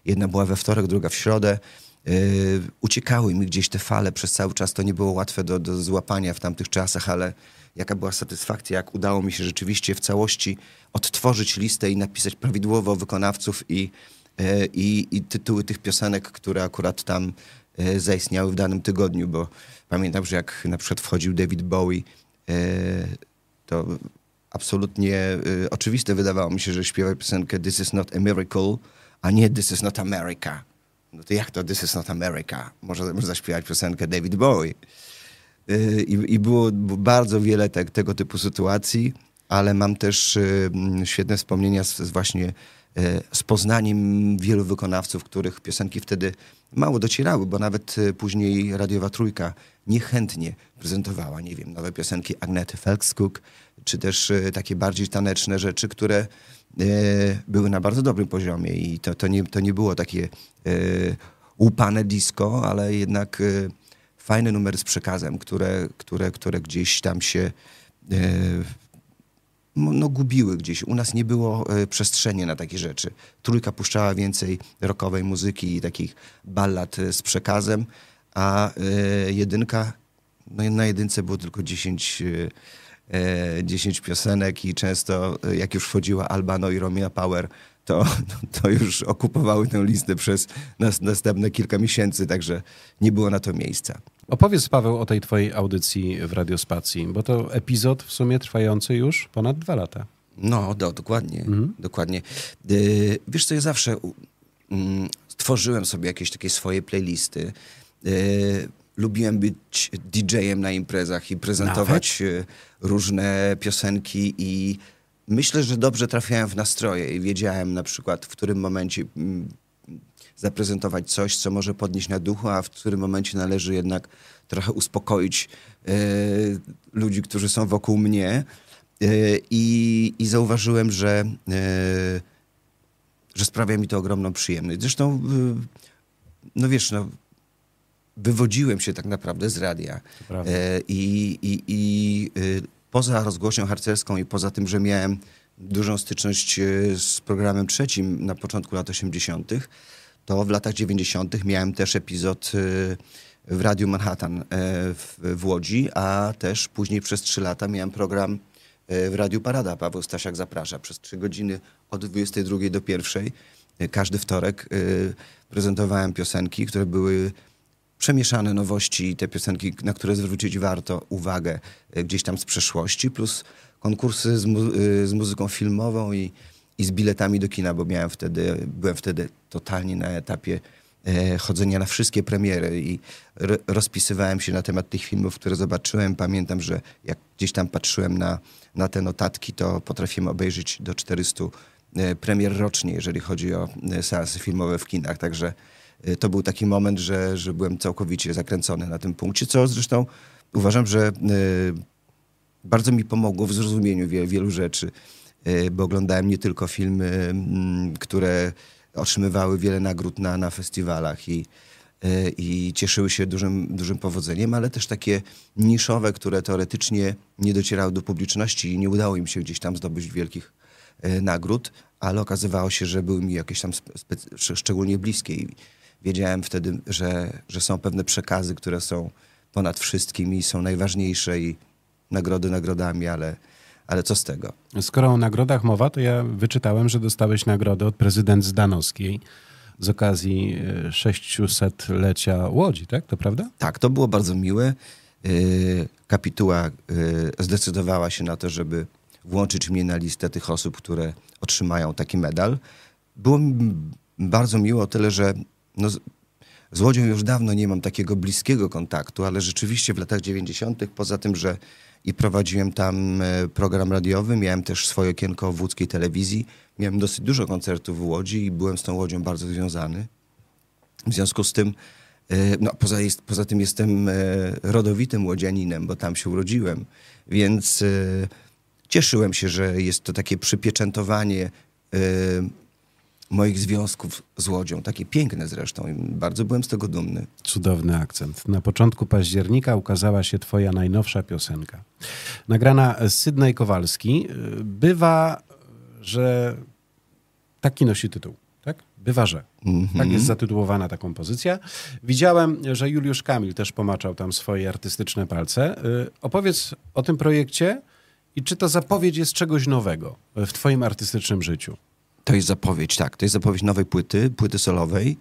Jedna była we wtorek, druga w środę. Yy, uciekały mi gdzieś te fale przez cały czas. To nie było łatwe do, do złapania w tamtych czasach, ale jaka była satysfakcja, jak udało mi się rzeczywiście w całości odtworzyć listę i napisać prawidłowo wykonawców i, e, i, i tytuły tych piosenek, które akurat tam e, zaistniały w danym tygodniu, bo pamiętam, że jak na przykład wchodził David Bowie, e, to absolutnie e, oczywiste wydawało mi się, że śpiewa piosenkę This is not a miracle, a nie This is not America. No to jak to This is not America? Może, może zaśpiewać piosenkę David Bowie. Y, I, i było bardzo wiele te, tego typu sytuacji, ale mam też y, mm, świetne wspomnienia z, z właśnie y, z poznaniem wielu wykonawców, których piosenki wtedy mało docierały, bo nawet y, później Radiowa Trójka niechętnie prezentowała, nie wiem, nowe piosenki Agnety Felkskuk, czy też y, takie bardziej taneczne rzeczy, które były na bardzo dobrym poziomie i to, to, nie, to nie było takie y, łupane disco, ale jednak y, fajne numery z przekazem, które, które, które gdzieś tam się e, no, no, gubiły gdzieś. U nas nie było e, przestrzeni na takie rzeczy. Trójka puszczała więcej rockowej muzyki i takich ballad e, z przekazem, a e, jedynka, no na jedynce było tylko 10, e, e, 10 piosenek i często e, jak już wchodziła Albano i Romeo Power, to, (laughs) to już okupowały tę listę przez nas, następne kilka miesięcy, także nie było na to miejsca. Opowiedz, Paweł, o tej twojej audycji w Radiospacji, bo to epizod w sumie trwający już ponad dwa lata. No, do, dokładnie, dokładnie. Y, wiesz co, ja zawsze u- mm, stworzyłem sobie jakieś takie swoje playlisty. Lubiłem być DJ-em na imprezach i prezentować y, różne piosenki i myślę, że dobrze trafiałem w nastroje i wiedziałem na przykład, w którym momencie mm, zaprezentować coś, co może podnieść na duchu, a w którym momencie należy jednak trochę uspokoić e, ludzi, którzy są wokół mnie. E, i, I zauważyłem, że, e, że sprawia mi to ogromną przyjemność. Zresztą, e, no wiesz, no, wywodziłem się tak naprawdę z radia. E, I, i, i y, poza rozgłośnią harcerską i poza tym, że miałem dużą styczność e, z programem trzecim na początku lat 80., to w latach 90. miałem też epizod e, w Radiu Manhattan w, Łodzi, a też później przez trzy lata miałem program w Radiu Parada. Paweł Stasiak zaprasza przez trzy godziny od 22 do 1. Każdy wtorek prezentowałem piosenki, które były przemieszane nowości, te piosenki, na które zwrócić warto uwagę gdzieś tam z przeszłości, plus konkursy z, mu z muzyką filmową i, i z biletami do kina, bo miałem wtedy, byłem wtedy totalnie na etapie e, chodzenia na wszystkie premiery i rozpisywałem się na temat tych filmów, które zobaczyłem. Pamiętam, że jak gdzieś tam patrzyłem na, na te notatki, to potrafiłem obejrzeć do 400 e, premier rocznie, jeżeli chodzi o e, seansy filmowe w kinach. Także e, to był taki moment, że, że byłem całkowicie zakręcony na tym punkcie, co zresztą uważam, że e, bardzo mi pomogło w zrozumieniu wielu, wielu rzeczy, e, bo oglądałem nie tylko filmy, mm, które otrzymywały wiele nagród na, na festiwalach i, i cieszyły się dużym, dużym powodzeniem, ale też takie niszowe, które teoretycznie nie docierały do publiczności i nie udało im się gdzieś tam zdobyć wielkich nagród, ale okazywało się, że były mi jakieś tam szczególnie bliskie i wiedziałem wtedy, że, że są pewne przekazy, które są ponad wszystkim i są najważniejsze i nagrody nagrodami, ale, ale co z tego? Skoro o nagrodach mowa, to ja wyczytałem, że dostałeś nagrodę od prezydent Zdanowskiej z okazji 600-lecia e, Łodzi, tak? To prawda? Tak, to było bardzo miłe. E, kapituła e, zdecydowała się na to, żeby włączyć mnie na listę tych osób, które otrzymają taki medal. Było mi bardzo miło, tyle że no, z Łodzią już dawno nie mam takiego bliskiego kontaktu, ale rzeczywiście w latach 90., poza tym, że i prowadziłem tam e, program radiowy. Miałem też swoje okienko w łódzkiej telewizji. Miałem dosyć dużo koncertów w Łodzi i byłem z tą Łodzią bardzo związany. W związku z tym, e, no, poza, poza tym jestem e, rodowitym łodzianinem, bo tam się urodziłem, więc cieszyłem się, że jest to takie przypieczętowanie moich związków z Łodzią. Takie piękne zresztą i bardzo byłem z tego dumny. Cudowny akcent. Na początku października ukazała się twoja najnowsza piosenka. Nagrana z Sydney Kowalski. Bywa, że taki nosi tytuł. Tak? Bywa, że. Mm -hmm. Tak jest zatytułowana ta kompozycja. Widziałem, że Juliusz Kamil też pomaczał tam swoje artystyczne palce. Y, opowiedz o tym projekcie i czy to zapowiedź jest czegoś nowego w twoim artystycznym życiu? To jest zapowiedź, tak. To jest zapowiedź nowej płyty, płyty solowej.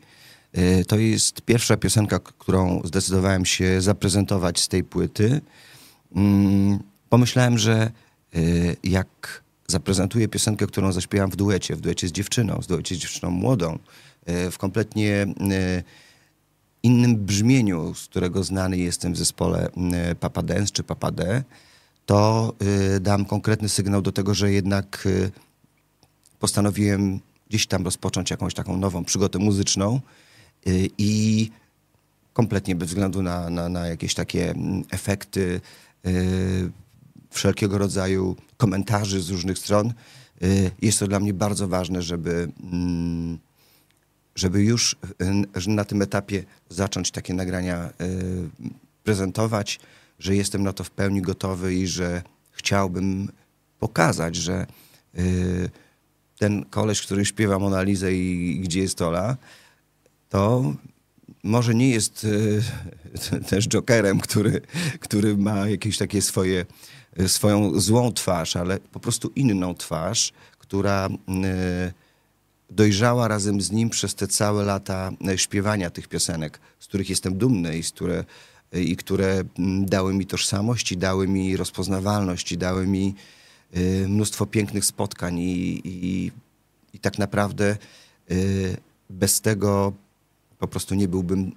E, to jest pierwsza piosenka, którą zdecydowałem się zaprezentować z tej płyty. Mm, pomyślałem, że e, jak zaprezentuję piosenkę, którą zaśpiewam w duecie, w duecie z dziewczyną, z duecie z dziewczyną młodą, e, w kompletnie innym brzmieniu, z którego znany jestem w zespole Papa Dance czy Papa D, to dam konkretny sygnał do tego, że jednak postanowiłem gdzieś tam rozpocząć jakąś taką nową przygodę muzyczną y, i kompletnie bez względu na, na, na jakieś takie mm, efekty y, wszelkiego rodzaju komentarzy z różnych stron. Y, jest to dla mnie bardzo ważne, żeby, mm, żeby już na tym etapie zacząć takie nagrania prezentować, że jestem na to w pełni gotowy i że chciałbym pokazać, że ten koleś, który śpiewa Monalizę i, Gdzie jest Ola, to może nie jest y, (laughs) też jokerem, który, który ma jakieś takie swoje, y, swoją złą twarz, ale po prostu inną twarz, która y, dojrzała razem z nim przez te całe lata śpiewania tych piosenek, z których jestem dumny i, z które, i które dały mi tożsamość, i dały mi rozpoznawalność, i dały mi mnóstwo pięknych spotkań i, i, i tak naprawdę y, bez tego po prostu nie byłbym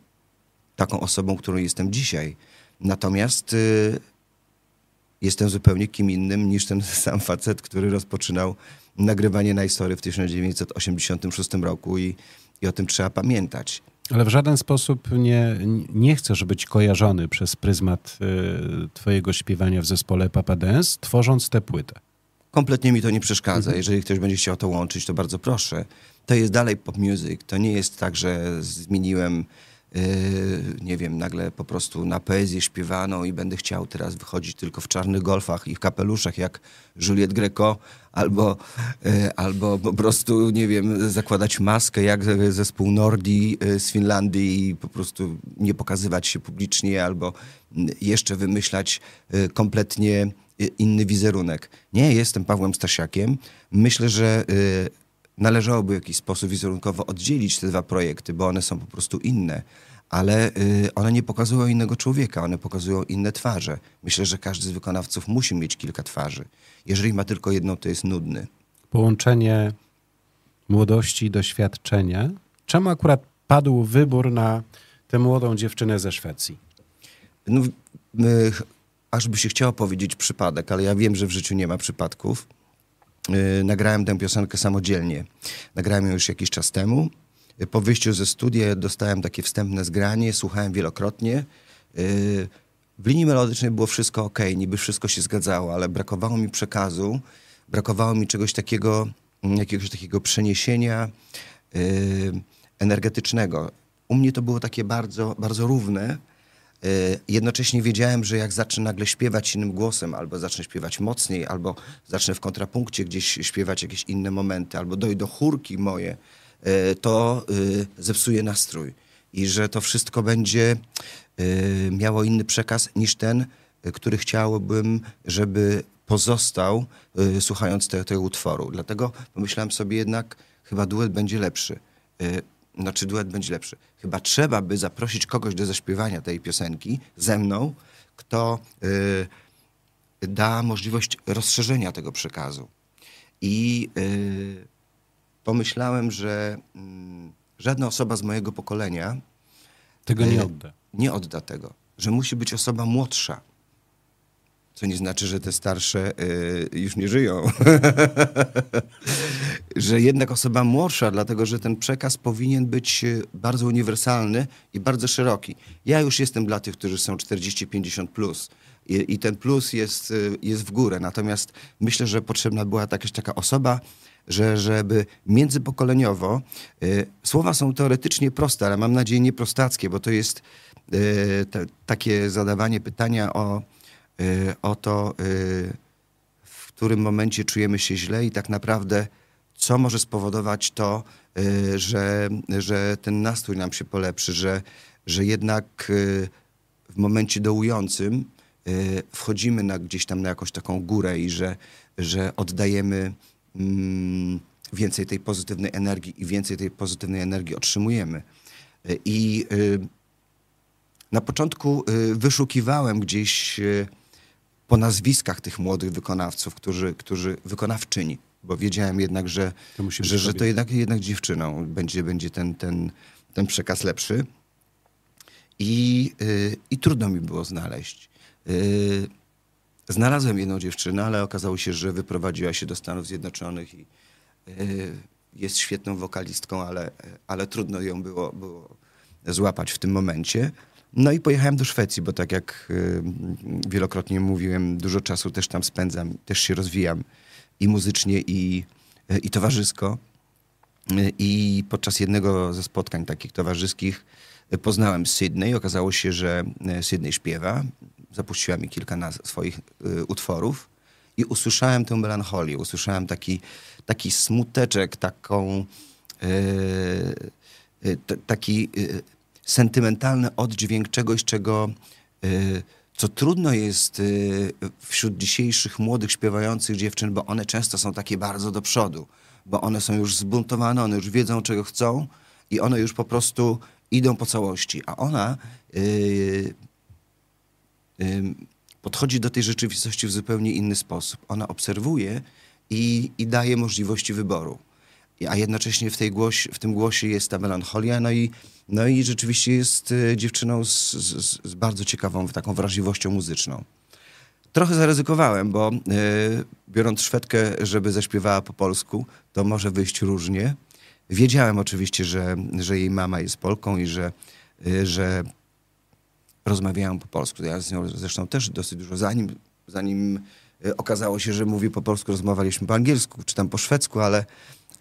taką osobą, którą jestem dzisiaj. Natomiast y, jestem zupełnie kim innym niż ten (laughs) sam facet, który rozpoczynał nagrywanie Najstory w 1986 roku i, i o tym trzeba pamiętać. Ale w żaden sposób nie, nie chcesz być kojarzony przez pryzmat y, twojego śpiewania w zespole Papa Dance, tworząc tę płytę. Kompletnie mi to nie przeszkadza. Mhm. Jeżeli ktoś będzie chciał to łączyć, to bardzo proszę. To jest dalej pop music. To nie jest tak, że zmieniłem nie wiem, nagle po prostu na poezję śpiewaną i będę chciał teraz wychodzić tylko w czarnych golfach i w kapeluszach jak Juliette Greco, albo, albo po prostu, nie wiem, zakładać maskę jak zespół Nordi z Finlandii i po prostu nie pokazywać się publicznie, albo jeszcze wymyślać kompletnie inny wizerunek. Nie, jestem Pawłem Stasiakiem. Myślę, że należałoby w jakiś sposób wizerunkowo oddzielić te dwa projekty, bo one są po prostu inne. Ale y, one nie pokazują innego człowieka, one pokazują inne twarze. Myślę, że każdy z wykonawców musi mieć kilka twarzy. Jeżeli ma tylko jedną, to jest nudny. Połączenie młodości i doświadczenia. Czemu akurat padł wybór na tę młodą dziewczynę ze Szwecji? No, y, aż by się chciało powiedzieć przypadek, ale ja wiem, że w życiu nie ma przypadków. Y, nagrałem tę piosenkę samodzielnie. Nagrałem ją już jakiś czas temu. Y, po wyjściu ze studia dostałem takie wstępne zgranie, słuchałem wielokrotnie. Y, w linii melodycznej było wszystko ok, niby wszystko się zgadzało, ale brakowało mi przekazu, brakowało mi czegoś takiego, mm, jakiegoś takiego przeniesienia energetycznego. U mnie to było takie bardzo, bardzo równe, jednocześnie wiedziałem, że jak zacznę nagle śpiewać innym głosem, albo zacznę śpiewać mocniej, albo zacznę w kontrapunkcie gdzieś śpiewać jakieś inne momenty, albo dojdą chórki moje, y, to y, zepsuje nastrój. I że to wszystko będzie miało inny przekaz niż ten, który chciałbym, żeby pozostał słuchając tego utworu. Dlatego pomyślałem sobie jednak, chyba duet będzie lepszy znaczy duet będzie lepszy. Chyba trzeba by zaprosić kogoś do zaśpiewania tej piosenki ze mną, kto y, da możliwość rozszerzenia tego przekazu. I y, pomyślałem, że y, żadna osoba z mojego pokolenia tego nie y, odda. Nie odda tego, że musi być osoba młodsza. Co nie znaczy, że te starsze y, już nie żyją. (laughs) że jednak osoba młodsza, dlatego że ten przekaz powinien być y, bardzo uniwersalny i bardzo szeroki. Ja już jestem dla tych, którzy są 40-50 plus. I, I, ten plus jest, y, jest w górę. Natomiast myślę, że potrzebna była jakaś taka osoba, że, żeby międzypokoleniowo, y, słowa są teoretycznie proste, ale mam nadzieję nieprostackie, bo to jest y, te, takie zadawanie pytania o o to, y, w którym momencie czujemy się źle i tak naprawdę co może spowodować to, y, że, że ten nastrój nam się polepszy, że, że jednak w momencie dołującym wchodzimy na, gdzieś tam na jakąś taką górę i że, że oddajemy mm, więcej tej pozytywnej energii i więcej tej pozytywnej energii otrzymujemy. I na początku wyszukiwałem gdzieś po nazwiskach tych młodych wykonawców, którzy, którzy wykonawczyni, bo wiedziałem jednak, że, to, że, że to jednak, jednak dziewczyną będzie, będzie ten, ten, ten przekaz lepszy. I, yy, I trudno mi było znaleźć. Yy, znalazłem jedną dziewczynę, ale okazało się, że wyprowadziła się do Stanów Zjednoczonych i yy, jest świetną wokalistką, ale, ale trudno ją było, było złapać w tym momencie. No i pojechałem do Szwecji, bo tak jak y, wielokrotnie mówiłem, dużo czasu też tam spędzam, też się rozwijam i muzycznie, i, y, i towarzysko. Y, I podczas jednego ze spotkań takich towarzyskich poznałem Sydney. Okazało się, że Sydney śpiewa. Zapuściła mi kilka swoich utworów i usłyszałem tę melancholię. Usłyszałem taki, taki smuteczek, taką... taki sentymentalny oddźwięk czegoś, czego, y, co trudno jest y, wśród dzisiejszych młodych śpiewających dziewczyn, bo one często są takie bardzo do przodu, bo one są już zbuntowane, one już wiedzą, czego chcą i one już po prostu idą po całości. A ona yy, podchodzi do tej rzeczywistości w zupełnie inny sposób. Ona obserwuje i, i daje możliwości wyboru. A jednocześnie w, tej głoś, w tym głosie jest ta melancholia, no i no i rzeczywiście jest e, dziewczyną z, z, z bardzo ciekawą taką wrażliwością muzyczną. Trochę zaryzykowałem, bo y, biorąc Szwedkę, żeby zaśpiewała po polsku, to może wyjść różnie. Wiedziałem oczywiście, że, że jej mama jest Polką i że, y, że rozmawiają po polsku. Ja z nią zresztą też dosyć dużo, zanim, zanim okazało się, że mówi po polsku, rozmawialiśmy po angielsku, czy tam po szwedzku, ale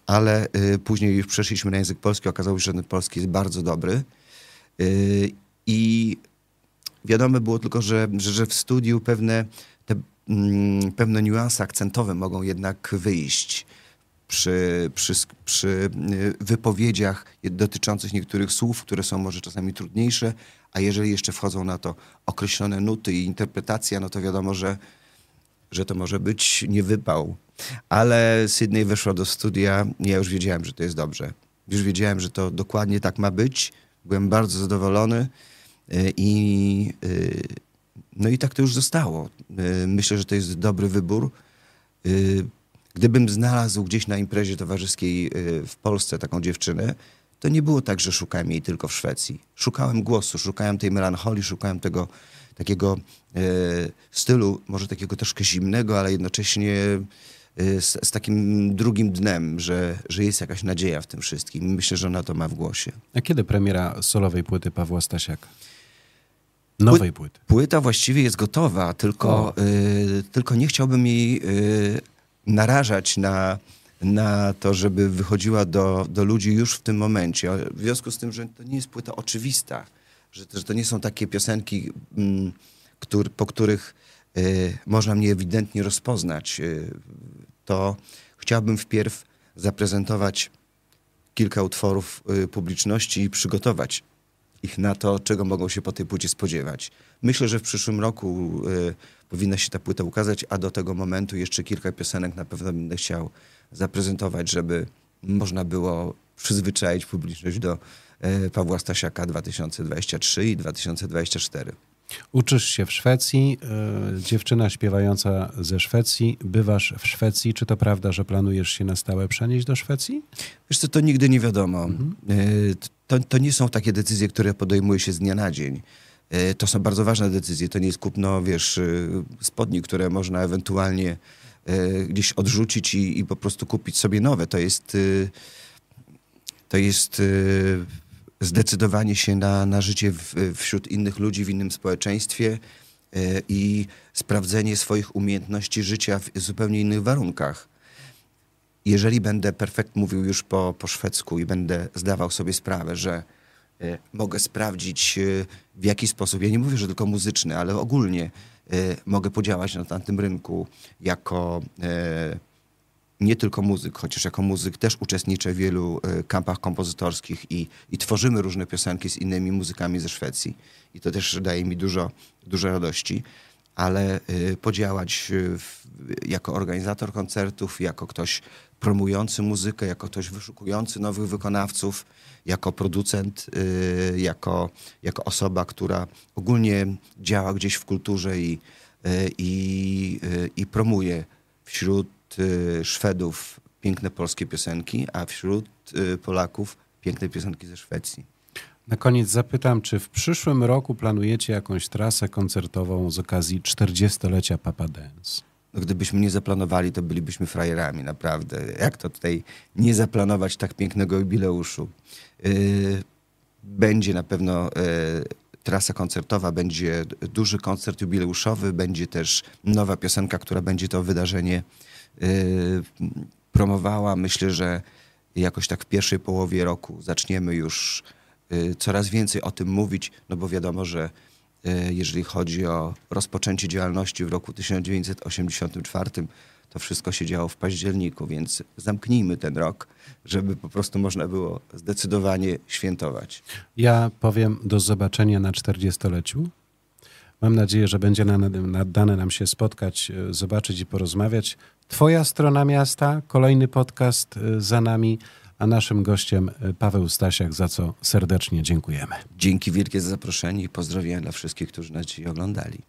ale y, później już przeszliśmy na język polski, okazało się, że ten polski jest bardzo dobry. Y, I wiadomo było tylko, że, że, że w studiu pewne, te, mm, pewne niuanse akcentowe mogą jednak wyjść przy, przy, przy y, wypowiedziach dotyczących niektórych słów, które są może czasami trudniejsze, a jeżeli jeszcze wchodzą na to określone nuty i interpretacja, no to wiadomo, że, że to może być niewypał. Ale Sydney weszła do studia, ja już wiedziałem, że to jest dobrze. Już wiedziałem, że to dokładnie tak ma być. Byłem bardzo zadowolony y, i y, no i tak to już zostało. Myślę, że to jest dobry wybór. Gdybym znalazł gdzieś na imprezie towarzyskiej y, w Polsce taką dziewczynę, to nie było tak, że szukałem jej tylko w Szwecji. Szukałem głosu, szukałem tej melancholii, szukałem tego takiego e, stylu, może takiego troszkę zimnego, ale jednocześnie z, z, takim drugim dnem, że, że jest jakaś nadzieja w tym wszystkim. Myślę, że ona to ma w głosie. A kiedy premiera solowej płyty Pawła Stasiaka? Nowej płyty. Płyta właściwie jest gotowa, tylko, y, tylko nie chciałbym jej y, narażać na, na to, żeby wychodziła do, do ludzi już w tym momencie. W związku z tym, że to nie jest płyta oczywista, że, że to nie są takie piosenki, mm, który, po których y, można mnie ewidentnie rozpoznać, y, to chciałbym wpierw zaprezentować kilka utworów y, publiczności i przygotować ich na to, czego mogą się po tej płycie spodziewać. Myślę, że w przyszłym roku y, powinna się ta płyta ukazać, a do tego momentu jeszcze kilka piosenek na pewno będę chciał zaprezentować, żeby można było przyzwyczaić publiczność do y, Pawła Stasiaka 2023 i 2024. Uczysz się w Szwecji, y, dziewczyna śpiewająca ze Szwecji, bywasz w Szwecji. Czy to prawda, że planujesz się na stałe przenieść do Szwecji? Wiesz co, to nigdy nie wiadomo. Mhm. Y, to, to nie są takie decyzje, które podejmuje się z dnia na dzień. E, to są bardzo ważne decyzje. To nie jest kupno, wiesz, e, spodni, które można ewentualnie e, gdzieś odrzucić i, i po prostu kupić sobie nowe. To jest, to jest zdecydowanie się na, na życie w, wśród innych ludzi, w innym społeczeństwie i sprawdzenie swoich umiejętności życia w zupełnie innych warunkach. Jeżeli będę perfekt mówił już po, po szwedzku i będę zdawał sobie sprawę, że E, mogę sprawdzić e, w jaki sposób, ja nie mówię, że tylko muzyczny, ale ogólnie e, mogę podziałać na tamtym rynku jako nie tylko muzyk, chociaż jako muzyk też uczestniczę w wielu kampach kompozytorskich i, i tworzymy różne piosenki z innymi muzykami ze Szwecji. I to też daje mi dużo, dużo radości. Ale podziałać w, jako organizator koncertów, jako ktoś promujący muzykę, jako ktoś wyszukujący nowych wykonawców, jako producent, jako, jako osoba, która ogólnie działa gdzieś w kulturze i, i, i promuje wśród Szwedów piękne polskie piosenki, a wśród Polaków piękne piosenki ze Szwecji. Na koniec zapytam, czy w przyszłym roku planujecie jakąś trasę koncertową z okazji 40-lecia Papa Dance? No, gdybyśmy nie zaplanowali, to bylibyśmy frajerami, naprawdę. Jak to tutaj nie zaplanować tak pięknego jubileuszu? Yy, będzie na pewno yy, trasa koncertowa, będzie duży koncert jubileuszowy, będzie też nowa piosenka, która będzie to wydarzenie promowała. Myślę, że jakoś tak w pierwszej połowie roku zaczniemy już coraz więcej o tym mówić, no bo wiadomo, że E, jeżeli chodzi o rozpoczęcie działalności w roku 1984, to wszystko się działo w październiku, więc zamknijmy ten rok, żeby po prostu można było zdecydowanie świętować. Ja powiem do zobaczenia na 40-leciu. Mam nadzieję, że będzie nadane nam się spotkać, zobaczyć i porozmawiać. Twoja strona miasta, kolejny podcast e, za nami a naszym gościem e, Paweł Stasiak, za co serdecznie dziękujemy. Dzięki wielkie za zaproszenie i pozdrowienia dla wszystkich, którzy nas dzisiaj oglądali.